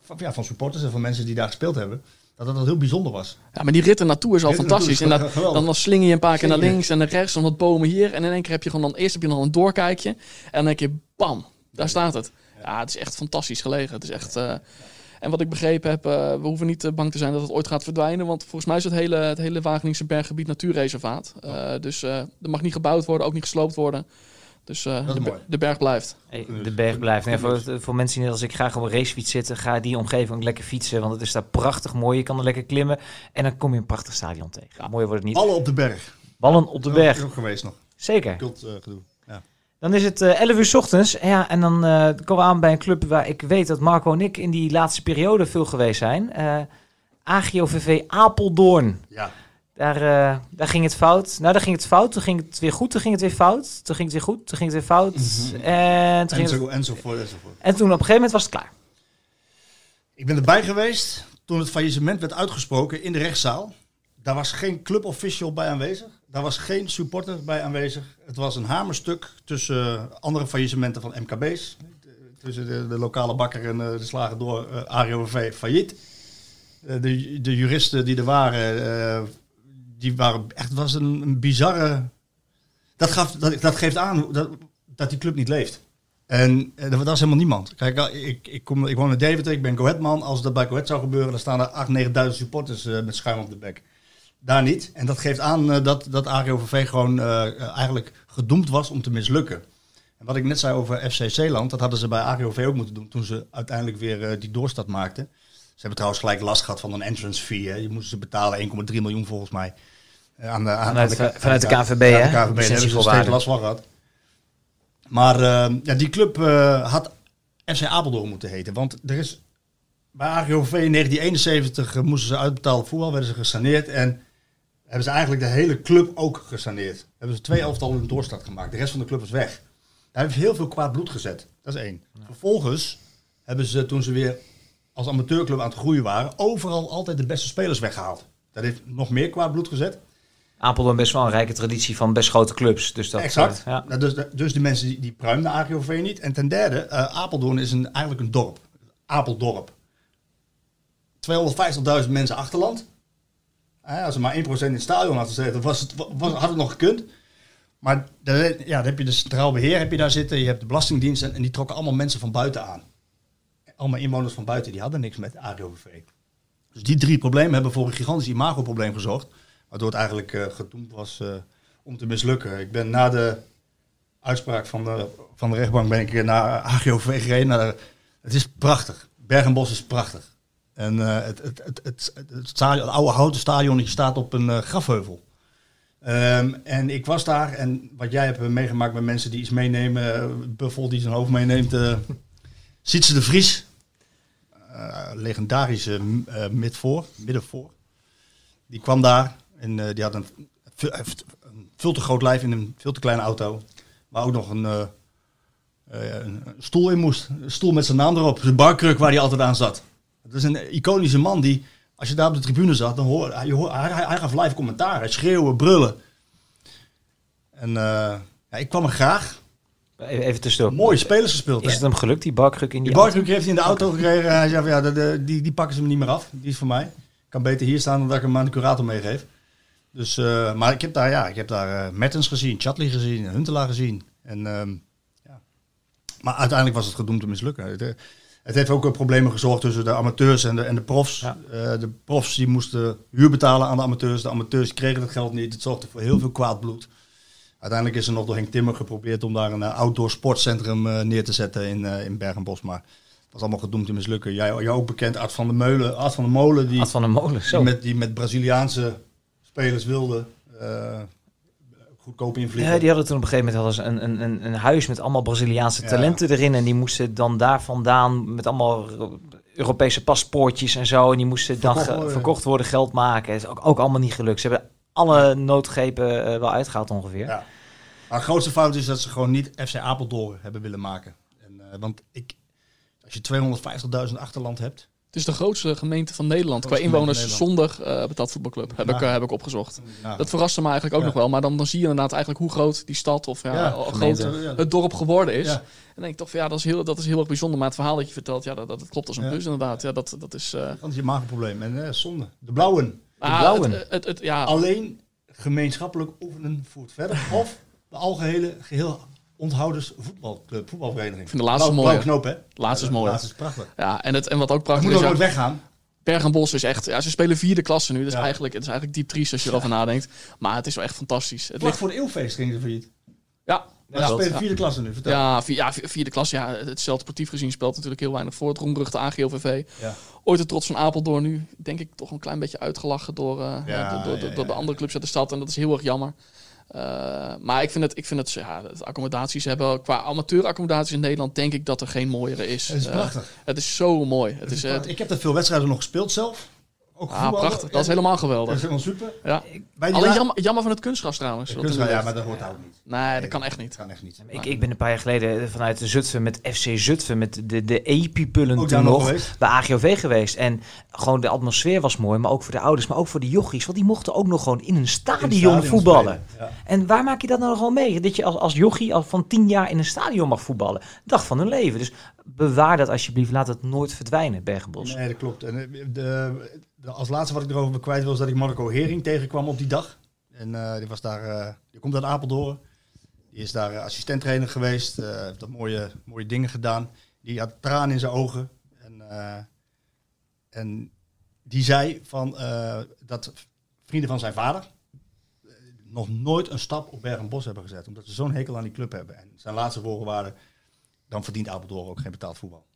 van, ja, van supporters en van mensen die daar gespeeld hebben dat dat heel bijzonder was. Ja, maar die rit er naartoe is al fantastisch. en dat, dan, [laughs] dan sling je een paar keer naar links en naar rechts, en wat bomen hier. En in één keer heb je gewoon dan, eerst heb je nog een doorkijkje. En dan denk je, bam, daar staat het. Ja, het is echt fantastisch gelegen. Het is echt... Uh, en wat ik begrepen heb, uh, we hoeven niet uh, bang te zijn dat het ooit gaat verdwijnen. Want volgens mij is het hele, het hele Wageningse berggebied natuurreservaat. dus er mag niet gebouwd worden, ook niet gesloopt worden. Dus uh, de, de, berg blijft. Hey, de berg blijft. Nee, voor, voor mensen die als ik graag op een racefiets zitten, ga die omgeving lekker fietsen. Want het is daar prachtig mooi. Je kan er lekker klimmen. En dan kom je een prachtig stadion tegen. Ja. Mooi wordt het niet. Ballen op de berg. Ballen op de berg. ook geweest nog. Zeker. Kult, uh, gedoe. Ja. Dan is het uh, eh, 11 uur s ochtends. Ja, en dan komen we aan bij een club waar ik weet dat Marco en ik in die laatste periode veel geweest zijn. AGOVV Apeldoorn. Ja. Daar, uh, daar ging het fout. Nou, daar ging het fout. Toen ging het weer goed. Toen ging het weer fout. Toen ging het weer goed. Toen ging het weer fout. Mm-hmm. En, toen en, zo, enzovoort, enzovoort. En toen op een gegeven moment was het klaar. Ik ben erbij geweest toen het faillissement werd uitgesproken in de rechtszaal. Daar was geen clubofficial bij aanwezig. Daar was geen supporter bij aanwezig. Het was een hamerstuk tussen andere faillissementen van MKB's. Tussen de, de lokale bakker en uh, de slager door uh, AROV failliet. de, de juristen die er waren die waren echt, was een, een bizarre. Dat, gaf, dat, geeft aan dat, dat die club niet leeft. En uh, dat was helemaal niemand. Kijk, ik, ik, kom, ik woon in Deventer, ik ben Goetman. Als dat bij Goed zou gebeuren, dan staan er 8.000, 9.000 supporters uh, met schuim op de bek. Daar niet. En dat geeft aan uh, dat, dat AGOVV gewoon eigenlijk gedoemd was om te mislukken. En wat ik net zei over FC Zeeland, dat hadden ze bij AGOV ook moeten doen toen ze uiteindelijk weer die doorstad maakten. Ze hebben trouwens gelijk last gehad van een entrance fee. Hè. Je moest ze betalen 1,3 miljoen volgens mij. Eh, aan de, aan vanuit, de, vanuit de KVB, hè? De KVB, daar hebben ze steeds last van gehad. Maar uh, ja, die club uh, had FC Apeldoorn moeten heten. Want er is bij AGOV in 1971 moesten ze uitbetalen voetbal, werden ze gesaneerd. En hebben ze eigenlijk de hele club ook gesaneerd. Hebben ze twee elftallen de doorstart gemaakt. De rest van de club is weg. Daar hebben ze heel veel kwaad bloed gezet. Dat is één. Vervolgens hebben ze, toen ze weer als amateurclub aan het groeien waren, overal altijd de beste spelers weggehaald. Dat heeft nog meer kwaad bloed gezet. Apeldoorn best wel een rijke traditie van best grote clubs. Dus dat, exact. Uh, ja. Nou, dus, dus de mensen die, die pruimen de AGOV niet. En ten derde, uh, Apeldoorn is een, eigenlijk een dorp. Apeldorp. 250.000 mensen achterland. Uh, als er maar 1% in het stadion had gezeten, was het, was, had het nog gekund. Maar ja, dan heb je de centraal beheer heb je daar zitten. Je hebt de Belastingdienst en, en die trokken allemaal mensen van buiten aan allemaal inwoners van buiten, die hadden niks met AGOVV. Dus die drie problemen hebben voor een gigantisch imagoprobleem gezorgd. Waardoor het eigenlijk uh, gedoemd was uh, om te mislukken. Ik ben na de uitspraak van de, van de rechtbank ben ik naar AGOVV gereden. Het is prachtig. Bergenbos is prachtig. En uh, het, het, het, het, het, stadion, oude houten stadion staat op een grafheuvel. Um, en ik was daar en wat jij hebt meegemaakt met mensen die iets meenemen, Buffel die zijn hoofd meeneemt, [laughs] ziet ze de Vries, uh, legendarische uh, midvoor, middenvoor. Die kwam daar en uh, die had een, veel te groot lijf in een veel te kleine auto. Waar ook nog een, stoel in moest. Een stoel met zijn naam erop. Zijn barkruk waar hij altijd aan zat. Het is een iconische man die, als je daar op de tribune zat, dan hoor, hij, gaf live commentaar. Schreeuwen, brullen. En ja, ik kwam er graag. Even tussendoor. Mooie spelers gespeeld. Is het hem gelukt, die barkruk in die, die barkruk heeft hij in de auto gekregen. Hij zei van, ja, de, de, die, die pakken ze me niet meer af. Die is voor mij. Ik kan beter hier staan dan dat ik hem aan de curator meegeef. Dus, uh, maar ik heb daar, ja, ik heb daar uh, Mertens gezien, Chatley gezien, Huntelaar gezien. En, um, ja. Maar uiteindelijk was het gedoemd te mislukken. Het, het heeft ook problemen gezorgd tussen de amateurs en de, en de profs. Ja. de profs die moesten huur betalen aan de amateurs. De amateurs kregen het geld niet. Het zorgde voor heel veel kwaad bloed. Uiteindelijk is er nog door Henk Timmer geprobeerd om daar een uh, outdoor sportcentrum uh, neer te zetten in, uh, in Bergenbos. Maar dat was allemaal gedoemd te mislukken. Jij, jij ook bekend, Art van de Meulen. Art van de Molen. Die, Art van de Molen, zo. Die met, die met Braziliaanse spelers wilde. goedkoop invliegen. Ja, die hadden toen op een gegeven moment hadden een, een, een huis met allemaal Braziliaanse talenten erin. En die moesten dan daar vandaan met allemaal Europese paspoortjes en zo. En die moesten dan Verkocht ge- worden. verkocht worden, geld maken. Dat is ook, ook allemaal niet gelukt. Ze hebben alle noodgrepen eh, wel uitgehaald ongeveer. Ja. Maar grootste fout is dat ze gewoon niet FC Apeldoorn hebben willen maken. En, eh, want ik, als je 250.000 achterland hebt, Het is de grootste gemeente van Nederland qua Grootste inwoners zonder uh, betaald voetbalclub. Heb, Ja. ik, heb ik opgezocht. Dat verraste me eigenlijk ook Ja. nog wel. Maar dan, dan zie je inderdaad eigenlijk hoe groot die stad of ja, groot het dorp geworden is. Ja. En dan denk ik toch van ja, dat is heel, dat is heel erg bijzonder. Maar het verhaal dat je vertelt, ja, dat, dat klopt als een Ja. bus inderdaad. Ja, dat, dat is... eh, is je magenprobleem. En eh, zonde. De blauwen. Ah, blauwen. het, het, het- ja, Alleen gemeenschappelijk oefenen voert verder. Of de algehele geheel onthouders voetbalclub, voetbalvereniging. Ik vind de laatste blauwe knoop, hè? laatste is Ja, de mooi. laatste is prachtig. Ja, en, het, en wat ook prachtig moet is, ook ja, nooit weggaan. Berg en Bos is echt... Ja, ze spelen vierde klasse nu. Dat is, Ja. eigenlijk, het is eigenlijk diep triest als je erover nadenkt. Maar het is wel echt fantastisch. Het Vlak ligt, voor de eeuwfeest gingen ze failliet. ja, Ja, spelen ja. vierde klasse nu, vertel. Ja, vi- ja, vi- vierde klas. Ja, hetzelfde sportief gezien speelt natuurlijk heel weinig voor. Het roemruchte AGOVV. Ja. Ooit de trots van Apeldoorn. Nu denk ik toch een klein beetje uitgelachen door, eh, Ja, door, de andere clubs uit de stad. En dat is heel erg jammer. Eh, maar ik vind het, ik vind het ja, de accommodaties hebben. Qua amateuraccommodaties in Nederland denk ik dat er geen mooiere is. Het is Eh, prachtig. het is zo mooi. Het Het is. Ik heb er veel wedstrijden nog gespeeld zelf. Ook ah, voetballen. prachtig. Dat is Ja, helemaal Dat is geweldig. helemaal super. Ja. Bij Alleen jammer, jammer van het kunstgras trouwens. Er ja, maar dat hoort ook niet. Nee, dat kan echt niet. Dat kan echt niet. Ik, ik ben een paar jaar geleden vanuit Zutphen met FC Zutphen, met de, de Epipullen toen nog geweest. bij AGOV geweest. En gewoon de atmosfeer was mooi, maar ook voor de ouders, maar ook voor de jochies. Want die mochten ook nog gewoon in een stadion, In het stadion voetballen. Ja. En waar maak je dat nou gewoon mee? Dat je als, als jochie al van tien jaar in een stadion mag voetballen. Dag van hun leven. Dus bewaar dat alsjeblieft. Laat het nooit verdwijnen, Bergenbos. Nee, dat klopt. En eh, de, als laatste wat ik erover kwijt wil, is dat ik Marco Hering tegenkwam op die dag. En eh, die, was daar, eh, die komt uit Apeldoorn. Die is daar uh, assistenttrainer geweest. eh, heeft dat mooie, mooie dingen gedaan. Die had tranen in zijn ogen. En, en die zei van, dat vrienden van zijn vader nog nooit een stap op Berg en Bos hebben gezet. Omdat ze zo'n hekel aan die club hebben. En zijn laatste woorden waren, dan verdient Apeldoorn ook geen betaald voetbal.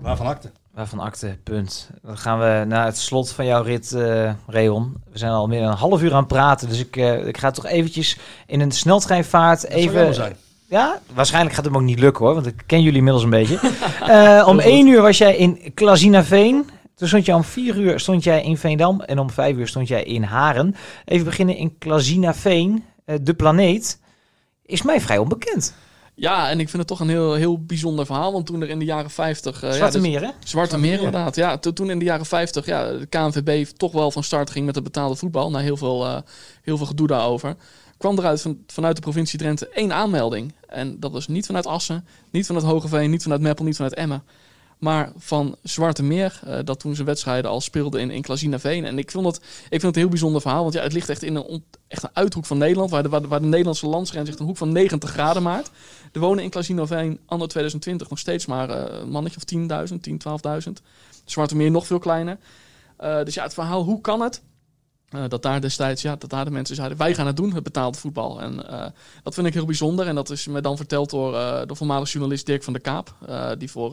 Waarvan akte? Waarvan akte, punt. Dan gaan we naar het slot van jouw rit, uh, Reon. We zijn al meer dan een half uur aan het praten, dus ik, uh, ik ga toch eventjes in een sneltreinvaart Dat even... zijn. Ja, waarschijnlijk gaat het hem ook niet lukken hoor, want ik ken jullie inmiddels een beetje. uh, [laughs] om één uur was jij in Klazinaveen. Toen stond je om vier uur stond jij in Veendam en om vijf uur stond jij in Haren. Even beginnen in Klazinaveen, de planeet. Is mij vrij onbekend. Ja, en ik vind het toch een heel, heel bijzonder verhaal. Want toen er in de jaren 50... Uh, Zwarte ja, Meer, hè? Zwarte Meer, inderdaad. Ja, to, toen in de jaren 50 ja, de KNVB toch wel van start ging met het betaalde voetbal. Na heel veel, uh, heel veel gedoe daarover. kwam eruit van, vanuit de provincie Drenthe één aanmelding. En dat was niet vanuit Assen, niet vanuit Hogeveen, niet vanuit Meppel, niet vanuit Emmen. Maar van Zwarte Meer, uh, dat toen zijn wedstrijden al speelde in, in. En ik vind, het, ik vind het een heel bijzonder verhaal. Want ja, het ligt echt in een, echt een uithoek van Nederland. Waar de, waar de, Nederlandse landsgrens echt een hoek van 90 graden maakt. Er wonen in Klazinaveen anno 2020 nog steeds maar uh, een mannetje of 10.000, 10, 12.000. Zwarte Meer nog veel kleiner. Uh, dus ja, het verhaal, hoe kan het? Uh, dat daar destijds, ja, dat daar de mensen zeiden, wij gaan het doen, het betaald voetbal. En uh, dat vind ik heel bijzonder. En dat is me dan verteld door uh, de voormalige journalist Dirk van der Kaap. die voor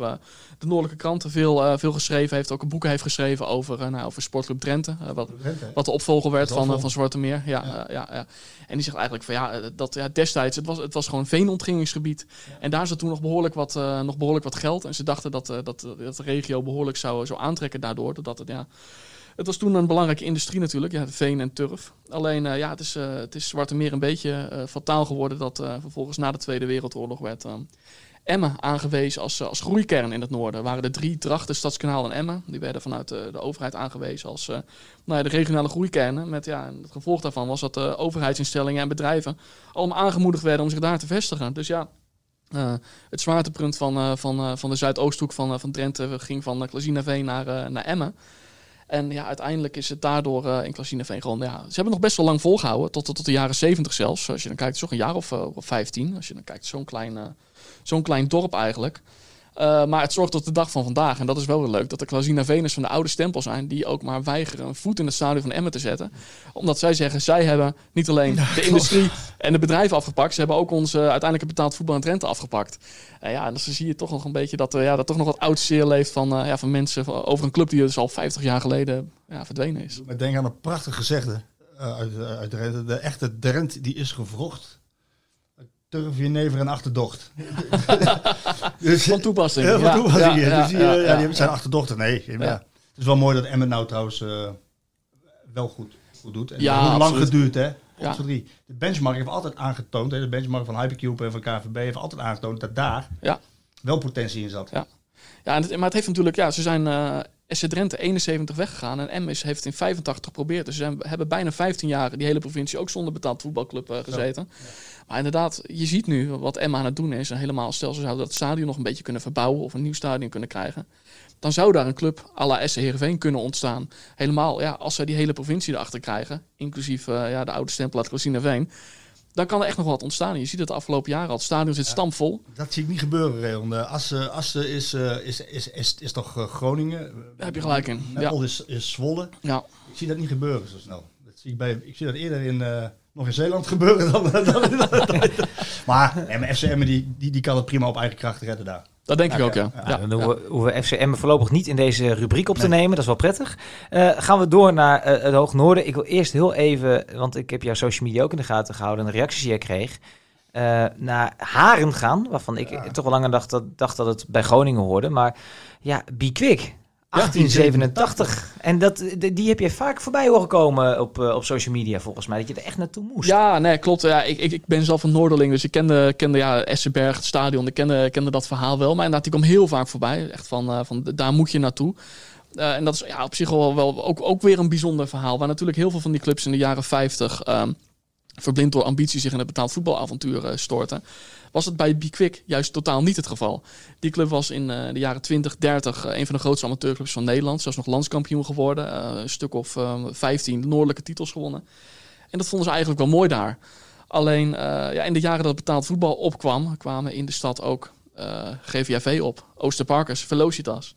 de Noordelijke Kranten veel, veel geschreven heeft. Ook een boeken heeft geschreven over, nou, over Sportclub Drenthe. wat, wat de opvolger werd van, van Zwarte Meer. Ja, ja. ja, ja. En die zegt eigenlijk van ja, dat ja, destijds, het was, het was gewoon een veenontginningsgebied. Ja. En daar zat toen nog behoorlijk wat, nog behoorlijk wat geld. En ze dachten dat, dat, dat de regio behoorlijk zou, zou aantrekken daardoor. Doordat het, ja, het was toen een belangrijke industrie natuurlijk, ja, veen en turf. Alleen, uh, ja, het is, uh, het is Zwarte Meer een beetje uh, fataal geworden dat vervolgens na de Tweede Wereldoorlog werd Emmen aangewezen als, als groeikern in het noorden. Waren er drie Drachten, Stadskanaal en Emmen. Die werden vanuit de, de overheid aangewezen als nou ja, de regionale groeikernen. Met, ja, het gevolg daarvan was dat de overheidsinstellingen en bedrijven allemaal aangemoedigd werden om zich daar te vestigen. Dus ja, uh, het zwaartepunt van, van, van de Zuidoosthoek van, van Drenthe ging van uh, Klazinaveen naar, naar Emmen. En ja, uiteindelijk is het daardoor uh, in Klazinaveen gewoon... Ja, ze hebben nog best wel lang volgehouden, tot, tot, de jaren 70 zelfs. Als je dan kijkt, toch een jaar of, uh, of 15. Als je dan kijkt, zo'n klein, uh, zo'n klein dorp eigenlijk. Uh, maar het zorgt tot de dag van vandaag, en dat is wel weer leuk, dat de Klazinaveeners van de oude stempel zijn, die ook maar weigeren een voet in het stadion van Emmen te zetten. Omdat zij zeggen, zij hebben niet alleen de industrie en de bedrijven afgepakt, ze hebben ook ons uh, uiteindelijk betaald voetbal en Drenthe afgepakt. Uh, ja, en dan zie je toch nog een beetje dat er ja, dat toch nog wat oud zeer leeft van, ja, van mensen over een club die dus al 50 jaar geleden ja, verdwenen is. Ik denk aan een prachtig gezegde uit, uit Drenthe. De echte Drent die is gevrocht. Turf, jenever en achterdocht. [laughs] dus, Van toepassing. Heel Ja, toepassing. ja, dus die, ja, eh, die zijn achterdochter. Nee. Het is wel mooi dat Emmen nou trouwens eh, wel goed, goed doet. En Ja, lang absoluut. geduurd, hè? Ja. De benchmark heeft altijd aangetoond, hè, de benchmark van Hypercube en van KVB heeft altijd aangetoond dat daar Ja. wel potentie in zat. Ja. Ja, en het, maar het heeft natuurlijk, ja, ze zijn eh SC Drenthe 71 weggegaan en is- heeft in 85 geprobeerd. Dus ze hebben bijna 15 jaar die hele provincie ook zonder betaald voetbalclub eh, gezeten. Maar inderdaad, je ziet nu wat Emma aan het doen is. En helemaal stel ze zouden dat stadion nog een beetje kunnen verbouwen of een nieuw stadion kunnen krijgen. Dan zou daar een club à la SC Heerenveen kunnen ontstaan. Helemaal, ja, als zij die hele provincie erachter krijgen, inclusief eh, ja, de oude stempel uit. Dan kan er echt nog wat ontstaan. Je ziet het de afgelopen jaren al. Het stadion zit stampvol. Dat zie ik niet gebeuren, Reon. De Assen, Assen is, eh, is, is, is, is toch eh, Groningen? Daar heb je gelijk in. Ja. Is, is Zwolle. Ja. Ik zie dat niet gebeuren zo snel. Dat zie ik, bij, ik zie dat eerder in, eh, nog in Zeeland [laughs] gebeuren dan... dan, dan- [laughs] maar, nee, maar FCM die, die, die kan het prima op eigen kracht redden daar. Dat denk ik ook, ja. ja. Dan hoeven, we- hoeven we FCM voorlopig niet in deze rubriek op te nemen. Dat is wel prettig. Eh, gaan we door naar eh, het Hoog Noorden. Ik wil eerst heel even, want ik heb jouw social media ook in de gaten gehouden en de reacties die jij kreeg. eh, naar Haren gaan, waarvan ik Ja. toch wel langer dacht dat, dacht dat het bij Groningen hoorde. Maar ja, Be Quick. 1887. En dat, die heb je vaak voorbij horen komen op, eh, op social media volgens mij. Dat je er echt naartoe moest. Ja, nee, klopt. Ja, ik, ik, ik ben zelf een Noorderling, dus ik kende, kende ja, Essenberg, het stadion. Ik kende, kende dat verhaal wel. Maar inderdaad, die kwam heel vaak voorbij. Echt van, eh, van daar moet je naartoe. Eh, en dat is ja, op zich wel, wel ook, ook weer een bijzonder verhaal. Waar natuurlijk heel veel van die clubs in de jaren 50 ehm, verblind door ambitie zich in het betaald voetbalavontuur eh, storten. Was het bij Quick juist totaal niet het geval. Die club was in eh, de jaren 20, 30 eh, een van de grootste amateurclubs van Nederland. Zelfs nog landskampioen geworden. een stuk of eh 15 noordelijke titels gewonnen. En dat vonden ze eigenlijk wel mooi daar. Alleen ja, in de jaren dat betaald voetbal opkwam, kwamen in de stad ook GVAV op. Oosterparkers, Velocitas.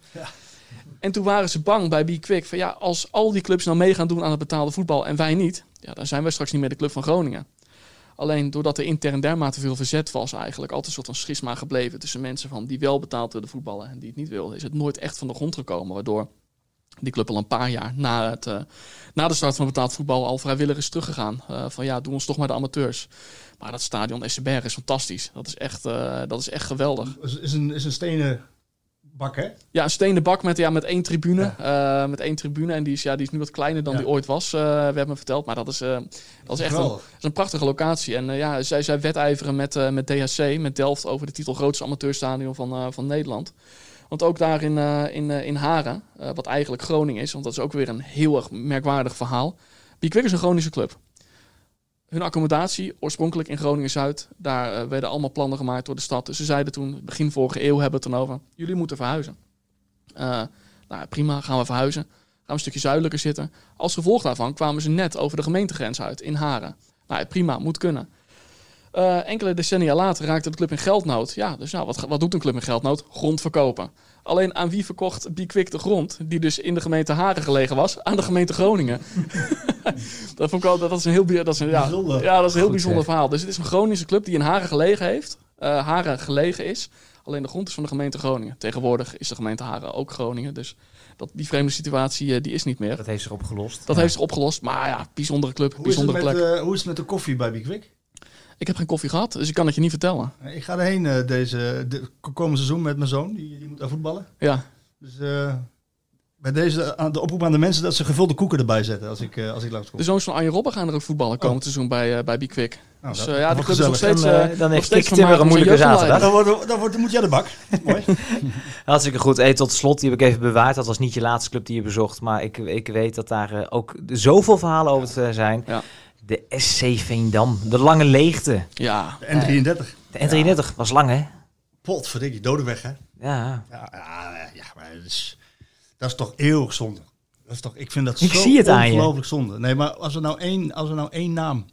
En toen waren ze bang bij Be Quick van ja, als al die clubs nou mee gaan doen aan het betaalde voetbal en wij niet, ja, dan zijn wij straks niet meer de club van Groningen. Alleen doordat er intern dermate veel verzet was eigenlijk, altijd een soort van schisma gebleven tussen mensen van die wel betaald wilden voetballen en die het niet wilden, is het nooit echt van de grond gekomen. Waardoor die club al een paar jaar na, het, eh, na de start van betaald voetbal al vrijwillig is teruggegaan. Eh, van ja, doe ons toch maar de amateurs. Maar dat stadion Essenberg is fantastisch. Dat is echt, eh, dat is echt geweldig. Is, een, is een stenen bak, hè? Ja, een stenen bak met, ja, met één tribune. eh, met één tribune. En die is, ja, die is nu wat kleiner dan Ja. die ooit was, eh, we hebben me verteld. Maar dat is, eh, dat is echt een, dat is een prachtige locatie. En ja, zij, zij wedijveren met, met DHC, met Delft, over de titel grootste amateurstadion van, van Nederland. Want ook daar in, in, in Haren, wat eigenlijk Groningen is, want dat is ook weer een heel erg merkwaardig verhaal. Bikwik is een Groningse club. Hun accommodatie, oorspronkelijk in Groningen-Zuid, daar eh, werden allemaal plannen gemaakt door de stad. Dus ze zeiden toen, begin vorige eeuw hebben het dan over, jullie moeten verhuizen. Eh, nou, prima, gaan we verhuizen. Gaan we een stukje zuidelijker zitten. Als gevolg daarvan kwamen ze net over de gemeentegrens uit in Haren. Nou, prima, moet kunnen. Eh, enkele decennia later raakte de club in geldnood. Ja, dus nou, wat, wat doet een club in geldnood? Grond verkopen. Alleen aan wie verkocht Bikwik de grond, die dus in de gemeente Haren gelegen was? Aan de gemeente Groningen. [laughs] [laughs] dat, vond ik wel, dat is een heel, dat is een, ja, Bijzonder. ja, dat is een heel Goed, bijzonder zeg. verhaal. Dus het is een Groningse club die in Haren gelegen heeft. eh, Haren gelegen is. Alleen de grond is van de gemeente Groningen. Tegenwoordig is de gemeente Haren ook Groningen. Dus dat, die vreemde situatie eh, die is niet meer. Dat heeft zich opgelost. Dat Ja. heeft zich opgelost. Maar ja, bijzondere club, Hoe is, het bijzondere met, plek. eh, hoe is het met de koffie bij Bikwik? Ik heb geen koffie gehad, dus ik kan het je niet vertellen. Ik ga erheen eh, deze de, komende seizoen met mijn zoon. Die, die moet daar voetballen. Ja, Dus eh, bij deze aan de oproep aan de mensen dat ze gevulde koeken erbij zetten als ik, eh, als ik langskom. de zoons van Arjen Robben gaan er ook voetballen komend seizoen bij, eh bij Bikwik. Nou, dus dat- eh, ja, de club is nog steeds... Dan, eh, eh, dan nog steeds Kik Timmer een moeilijke zaterdag. Dan wordt, dan wordt, moet jij de bak. [laughs] Mooi. Hartstikke goed. Hey, tot slot, die heb ik even bewaard. Dat was niet je laatste club die je bezocht. Maar ik, ik weet dat daar eh, ook zoveel verhalen over te zijn. Ja. De SC Veendam. De lange leegte. Ja, De N33. De N33 was lang, hè? Potverdikkie, Dodeweg, hè? Ja. Ja, ja, ja maar dat is, dat is toch eeuwig zonde. Dat is toch, ik vind dat Ik zo zie het aan je. ongelooflijk zonde. Nee, maar als er nou één, als er nou één naam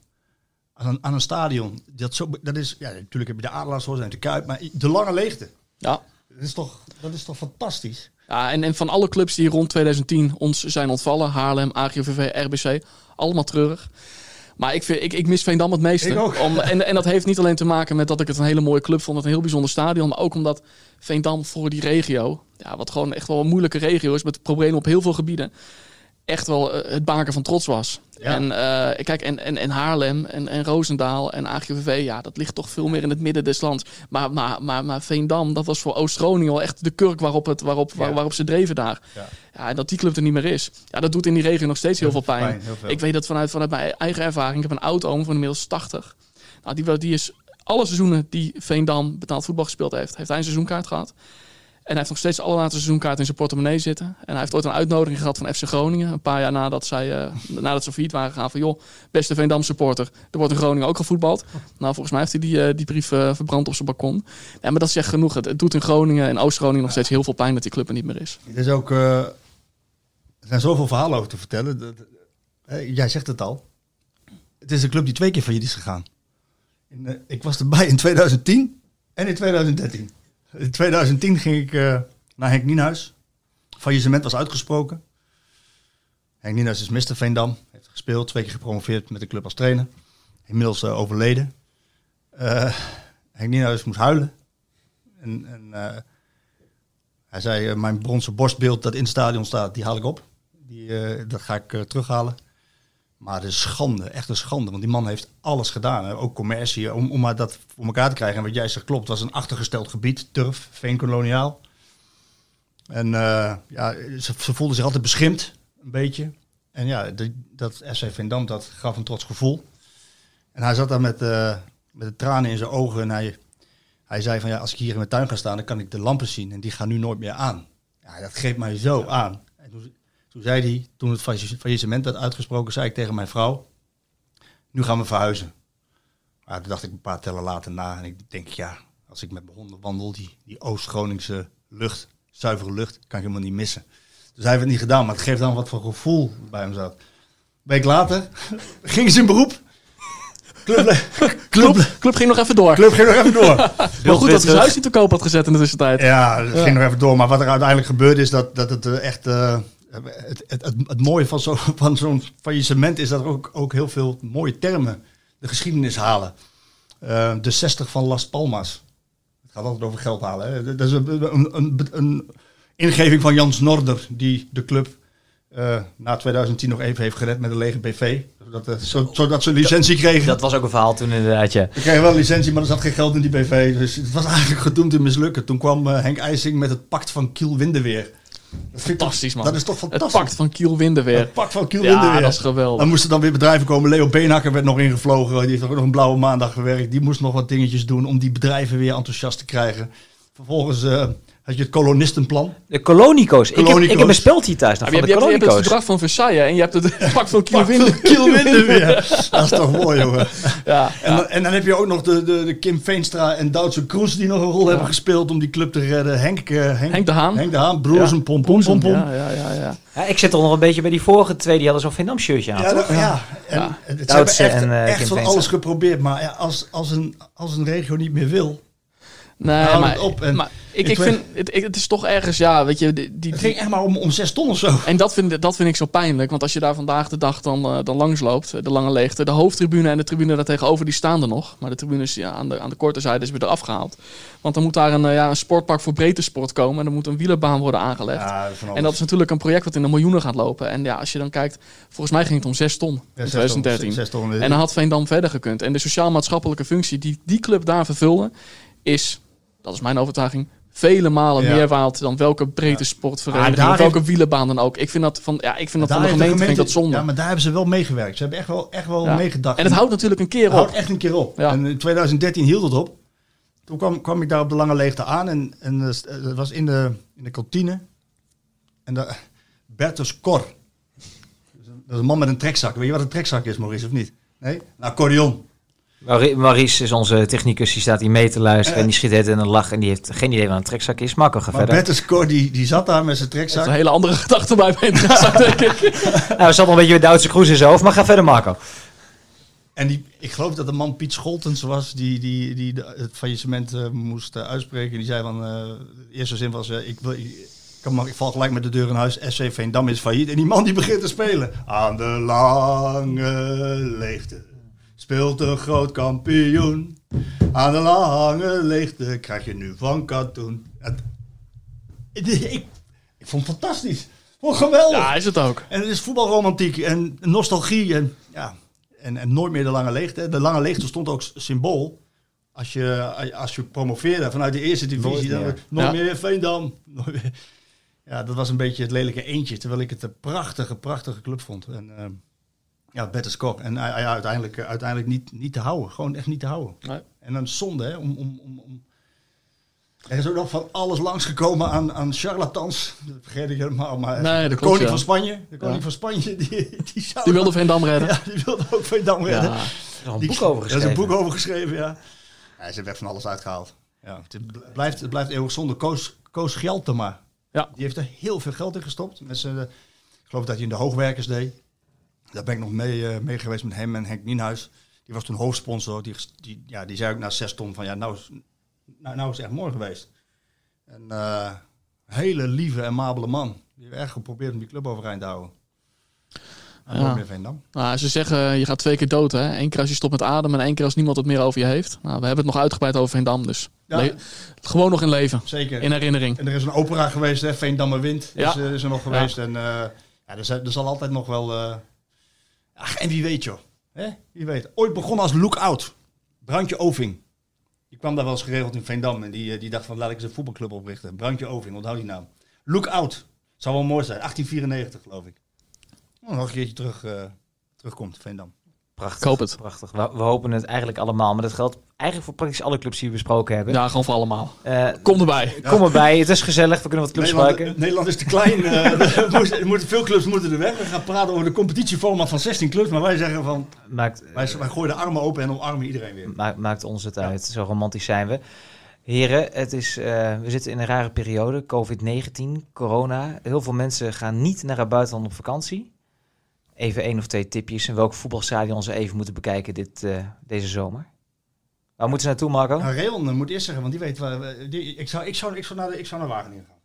aan een, aan een stadion, dat, zo, dat is, ja, natuurlijk heb je de Adelaarshorst en de Kuip, maar de lange leegte. ja. Dat is toch, dat is toch fantastisch? Ja, en, en van alle clubs die rond 2010 ons zijn ontvallen, Haarlem, AGVV, RBC, allemaal treurig. Maar ik, vind, ik, ik mis Veendam het meeste. Ik ook. Om, en, en dat heeft niet alleen te maken met dat ik het een hele mooie club vond, het een heel bijzonder stadion, maar ook omdat Veendam voor die regio, ja, wat gewoon echt wel een moeilijke regio is met problemen op heel veel gebieden, echt wel eh, het baken van trots was. Ja. En eh, kijk, en, en, en Haarlem en, en Roosendaal en AGVV, ja, dat ligt toch veel meer in het midden des lands. Maar, maar, maar, maar Veendam, dat was voor Oost-Groningen wel echt de kurk waarop, het, waarop, waar- waarop ze dreven daar. Ja. Ja, en dat die club er niet meer is. Ja, dat doet in die regio nog steeds heel veel pijn. Pijn, heel veel. Ik weet dat vanuit, vanuit mijn eigen ervaring. Ik heb een oud-oom van inmiddels 80. Nou, die, die is alle seizoenen die Veendam betaald voetbal gespeeld heeft, heeft hij een seizoenkaart gehad. En hij heeft nog steeds de allerlaatste seizoenkaart in zijn portemonnee zitten. En hij heeft ooit een uitnodiging gehad van FC Groningen. Een paar jaar nadat, zij, eh, [laughs] nadat ze failliet waren gegaan. Van joh, beste Veendam supporter. Er wordt in Groningen ook gevoetbald. Nou, volgens mij heeft hij die, eh, die brief eh, verbrand op zijn balkon. Ja, maar dat zegt genoeg. Het, het doet in Groningen en Oost-Groningen nog steeds heel veel pijn dat die club er niet meer is. Er, is ook, er zijn zoveel verhalen over te vertellen. Dat- jij zegt het al. Het is een club die twee keer failliet is gegaan. In, ik was erbij in 2010 en in 2013. In 2010 ging ik eh, naar Henk Nienhuis. Faillissement was uitgesproken. Henk Nienhuis is Mr. Veendam. Heeft gespeeld, twee keer gepromoveerd met de club als trainer. Inmiddels eh, overleden. Eh, Henk Nienhuis moest huilen. En, hij zei, mijn bronzen borstbeeld dat in het stadion staat, die haal ik op. Die, dat ga ik terughalen. Maar de schande, echt een schande. Want die man heeft alles gedaan. Hè. Ook commercie, om, om maar dat voor elkaar te krijgen. En wat jij zegt klopt, het was een achtergesteld gebied. Turf, veenkoloniaal. En eh, ja, ze, ze voelden zich altijd beschimd, een beetje. En ja, dat SC Veendam, dat gaf een trots gevoel. En hij zat daar met, eh, met de tranen in zijn ogen. En hij, hij zei van ja, als ik hier in mijn tuin ga staan, dan kan ik de lampen zien. En die gaan nu nooit meer aan. Ja, dat greep mij zo aan. En toen, toen zei hij, toen het failliss- faillissement werd uitgesproken, zei ik tegen mijn vrouw, nu gaan we verhuizen. Maar toen dacht ik een paar tellen later na en ik denk, ja, als ik met mijn honden wandel, die, die Oost-Groningse lucht, zuivere lucht, kan ik helemaal niet missen. Dus hij heeft het niet gedaan, maar het geeft dan wat voor gevoel bij hem zat. Een week later [laughs] gingen ze in beroep. Club, [laughs] club, club, Club ging nog even door. club ging nog even door. [laughs] Wel goed dat ze zijn huis niet te koop had gezet in de tussentijd. Ja, dat ging nog even door. Maar wat er uiteindelijk gebeurde is dat, dat het eh, echt... eh, het, het, het, het mooie van zo- [laughs] van zo'n faillissement is dat er ook, ook heel veel mooie termen de geschiedenis halen. Eh, de 60 van Las Palmas. Het gaat altijd over geld halen. Hè. Dat is een, een, een, ingeving van Jans Norder, die de club eh, na 2010 nog even heeft gered met een lege BV. Zodat, eh, zo- zodat ze een licentie kregen. Dat was ook een verhaal toen inderdaad, ja. We kregen wel een licentie, maar er zat geen geld in die BV. Dus het was eigenlijk gedoemd te mislukken. Toen kwam Henk IJsing met het pact van Kiel Windeweer. Dat Fantastisch, man. Dat is toch Het fantastisch. pakt van Kiel Winden weer. Het pact van Kiel Ja, Windeweer. dat is geweldig. Dan moesten dan weer bedrijven komen. Leo Beenhakker werd nog ingevlogen. Die heeft ook nog een blauwe maandag gewerkt. Die moest nog wat dingetjes doen om die bedrijven weer enthousiast te krijgen. Vervolgens eh, had je het kolonistenplan. De kolonico's. Ik heb, ik heb een thuis nog Ja, van je, de hebt, je, hebt, je hebt het kolonico's. verdrag van Versailles en je hebt het [laughs] pak van Kiel Windeweer. dat is toch mooi, jongen. Ja, En, dan, en dan heb je ook nog de, de, de Kim Veenstra en Duitse Kroes die nog een rol hebben gespeeld om die club te redden. Henk, eh, Henk, Henk de Haan. Henk de Haan, broers en. Ja, ja, ja, ja. Ja, ik zit toch nog een beetje bij die vorige twee, die hadden zo'n Vietnam shirtje aan, Ja, toch? ja. En Ja. het- Duitse hebben echt, en, eh, echt Kim van alles geprobeerd. Maar ja, als, als, een, als een regio niet meer wil. Nee, Hou maar, het op en- maar ik, ik vind, het, het is toch ergens, ja, weet je, die, die, Het ging echt maar om, om zes ton of zo. En dat vind, dat vind ik zo pijnlijk, want als je daar vandaag de dag dan, eh, dan langs loopt, eh, de lange leegte, de hoofdtribune en de tribune daar tegenover, die staan er nog. Maar de tribunes ja, aan, de, aan de korte zijde is weer eraf gehaald. Want dan moet daar een, eh, ja, een sportpark voor breedte sport komen en er moet een wielerbaan worden aangelegd. Ja, En dat is natuurlijk een project wat in de miljoenen gaat lopen. En ja, als je dan kijkt, volgens mij ging het om 6 ton in 2013. Zes ton, En dan had Veendam verder gekund. En de sociaal-maatschappelijke functie die die club daar vervulde, is, dat is mijn overtuiging, vele malen Ja. meer waard dan welke breedte sportvereniging of welke heeft- wielerbaan dan ook. Ik vind dat van, ja, ik vind dat van de gemeente, vind ik dat zonde. Ja, maar daar hebben ze wel meegewerkt. Ze hebben echt wel, echt wel Ja. meegedacht. En het houdt natuurlijk een keer Het houdt op. echt een keer op. En in 2013 hield het op. Toen kwam, kwam ik daar op de lange leegte aan en, en eh, st- eh, dat was in de, in de kantine. En daar, Bertus Cor. Dat is een man met een trekzak. Weet je wat een trekzak is, Maurice, of niet? Nee? Een accordeon. Marie- Maurice is onze technicus, die staat hier mee te luisteren. En die schiet het in een lach en die heeft geen idee wat een trekzak is. Maar verder. Bertus Cor, die, die zat daar met zijn Dat is trekzak. een hele andere gedachte bij mij. interessant, [laughs] denk ik. Nou, we zat nog een beetje met Duitse Kroes in zijn hoofd, maar ga verder, Marco. En die, ik geloof dat de man Piet Scholtens was die, die, die het faillissement eh, moest eh, uitspreken. Die zei van, eh, de eerste zin was, eh, ik, wil, ik, kan maar, ik val gelijk met de deur in huis, SC Veendam is failliet. En die man die begint te spelen. Aan de lange leegte speelt een groot kampioen. Aan de lange leegte krijg je nu van katoen. Het, ik, ik, ik vond het fantastisch. Oh, geweldig. Ja, is het ook. En het is voetbalromantiek en nostalgie. En, ja, en, en nooit meer de lange leegte. De lange leegte stond ook symbool. Als je, als je promoveerde vanuit de eerste divisie, Nooit dan meer. nooit Ja. meer Veendam. Nooit meer. Ja, dat was een beetje het lelijke eentje. Terwijl ik het een prachtige, prachtige club vond. En ehm, ja, better score. En eh, ja, uiteindelijk, eh, uiteindelijk niet, niet te houden. Gewoon echt niet te houden. Nee. En dan zonde, hè. Om, om, om, om. Er is ook nog van alles langsgekomen aan, aan charlatans. Dat vergeet ik helemaal. Maar Nee, de klopt, koning ja. van Spanje. De koning Ja. van Spanje, die, die, zou Die wilde Veendam redden. [laughs] Ja, die wilde ook Veendam redden. Ja. Er is een Die- boek over Er is geschreven. een boek over geschreven, ja. Hij is er weg van alles uitgehaald. Ja, het, bl- blijft, het blijft eeuwig zonde. Koos, Koos Gjeltema. Ja. Die heeft er heel veel geld in gestopt. Met zijn, ik geloof dat hij in de hoogwerkers deed. Daar ben ik nog mee, eh, mee geweest met hem en Henk Nienhuis. Die was toen hoofdsponsor. Die, die, ja, die zei ook na zes ton van ja, nou is, nou, nou is het echt mooi geweest. En eh, hele lieve en mabele man. Die heeft erg geprobeerd om die club overeind te houden. Ja. Nou, ze zeggen je gaat twee keer dood. Hè? Eén keer als je stopt met ademen en één keer als niemand het meer over je heeft. Nou, we hebben het nog uitgebreid over Veendam. Dus Ja. gewoon nog in leven. Zeker. In herinnering. En er is een opera geweest, hè? Veendammer Wind Ja. is, eh, is er nog geweest. En ja, er, zal- er zal altijd nog wel... Ach, en wie weet joh. Hè? Wie weet. Ooit begonnen als lookout. Brandje Oving. Die kwam daar wel eens geregeld in Veendam. En die, eh, die dacht van laat ik eens een voetbalclub oprichten. Brandje Oving, onthoud die naam. Lookout. Zou wel mooi zijn. 1894 geloof ik. Oh, nog een keertje terug, eh, terugkomt, Veendam. Prachtig. Ik hoop het. Prachtig. We, we hopen het eigenlijk allemaal. Maar dat geldt eigenlijk voor praktisch alle clubs die we besproken hebben. Ja, gewoon voor allemaal. Eh, Kom erbij. Kom erbij. Het is gezellig. We kunnen wat clubs Nederland, gebruiken. Nederland is te klein. eh, er moet- er moeten, veel clubs moeten er weg. We gaan praten over de competitieformat van 16 clubs. Maar wij zeggen van, Maakt, wij, wij gooien de armen open en omarmen iedereen weer. maakt, maakt ons het uit. Zo romantisch zijn we. Heren, het is, eh, we zitten in een rare periode. COVID-19, corona. Heel veel mensen gaan niet naar het buitenland op vakantie. Even één of twee tipjes. En welk voetbalstadion ze even moeten bekijken dit, eh, deze zomer. Waar moeten ze naartoe, Marco? Nou, Reon eh, moet eerst zeggen, want die weet waar. Die, ik, zou, ik, zou, ik, zou naar de, ik zou naar Wageningen gaan.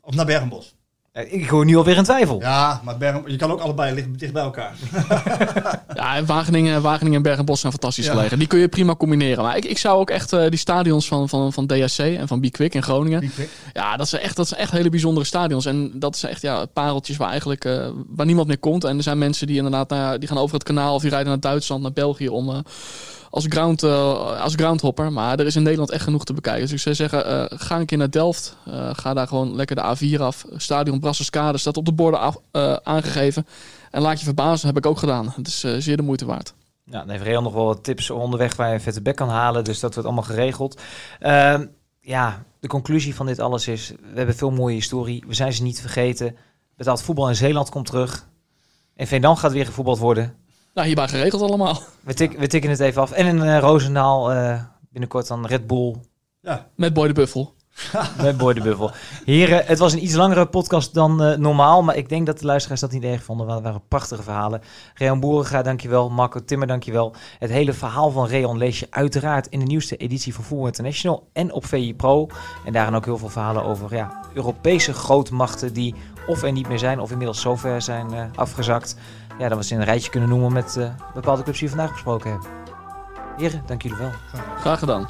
Of naar Bergenbos. Eh, Ik hoor nu alweer in twijfel. Ja, maar Bergen, je kan ook allebei liggen dicht bij elkaar. [laughs] Ja, en Wageningen, Wageningen en Bergen-Bos zijn fantastisch Ja. gelegen. Die kun je prima combineren. Maar ik, ik zou ook echt eh, die stadions van, van, van DSC en van Bikwik in Groningen. Ja, dat zijn echt, dat zijn echt hele bijzondere stadions. En dat zijn echt ja, pareltjes waar eigenlijk eh, waar niemand meer komt. En er zijn mensen die inderdaad naar, die gaan over het kanaal of die rijden naar Duitsland, naar België om eh, als, ground, eh, als groundhopper. Maar er is in Nederland echt genoeg te bekijken. Dus ik zou zeggen, eh, ga een keer naar Delft. Eh, ga daar gewoon lekker de A4 af. Stadion Brasserskade staat op de borden aangegeven. En laat je verbazen, heb ik ook gedaan. Het is zeer de moeite waard. Ja, dan heeft Real nog wel wat tips onderweg waar je een vette bek kan halen. Dus dat wordt allemaal geregeld. Ehm, ja, de conclusie van dit alles is... We hebben veel mooie historie. We zijn ze niet vergeten. Betaald voetbal in Zeeland komt terug. En Veendam gaat weer gevoetbald worden. Nou, hierbij geregeld allemaal. We, tik- we tikken het even af. En in Roosendaal eh, binnenkort dan Red Bull Ja, Met Boy de Buffel. [laughs] met Boy de Buffel. Heren, het was een iets langere podcast dan eh, normaal. Maar ik denk dat de luisteraars dat niet erg vonden. Want het waren prachtige verhalen. Reon Boerenga, dankjewel. Marco Timmer, dankjewel. Het hele verhaal van Reon lees je uiteraard in de nieuwste editie van Voetbal International. En op VI Pro. En daarin ook heel veel verhalen over ja, Europese grootmachten die of er niet meer zijn. Of inmiddels zover zijn eh, afgezakt. Ja, dat we ze in een rijtje kunnen noemen met eh, bepaalde clubs die we vandaag besproken hebben. Heren, dank jullie wel. Graag gedaan.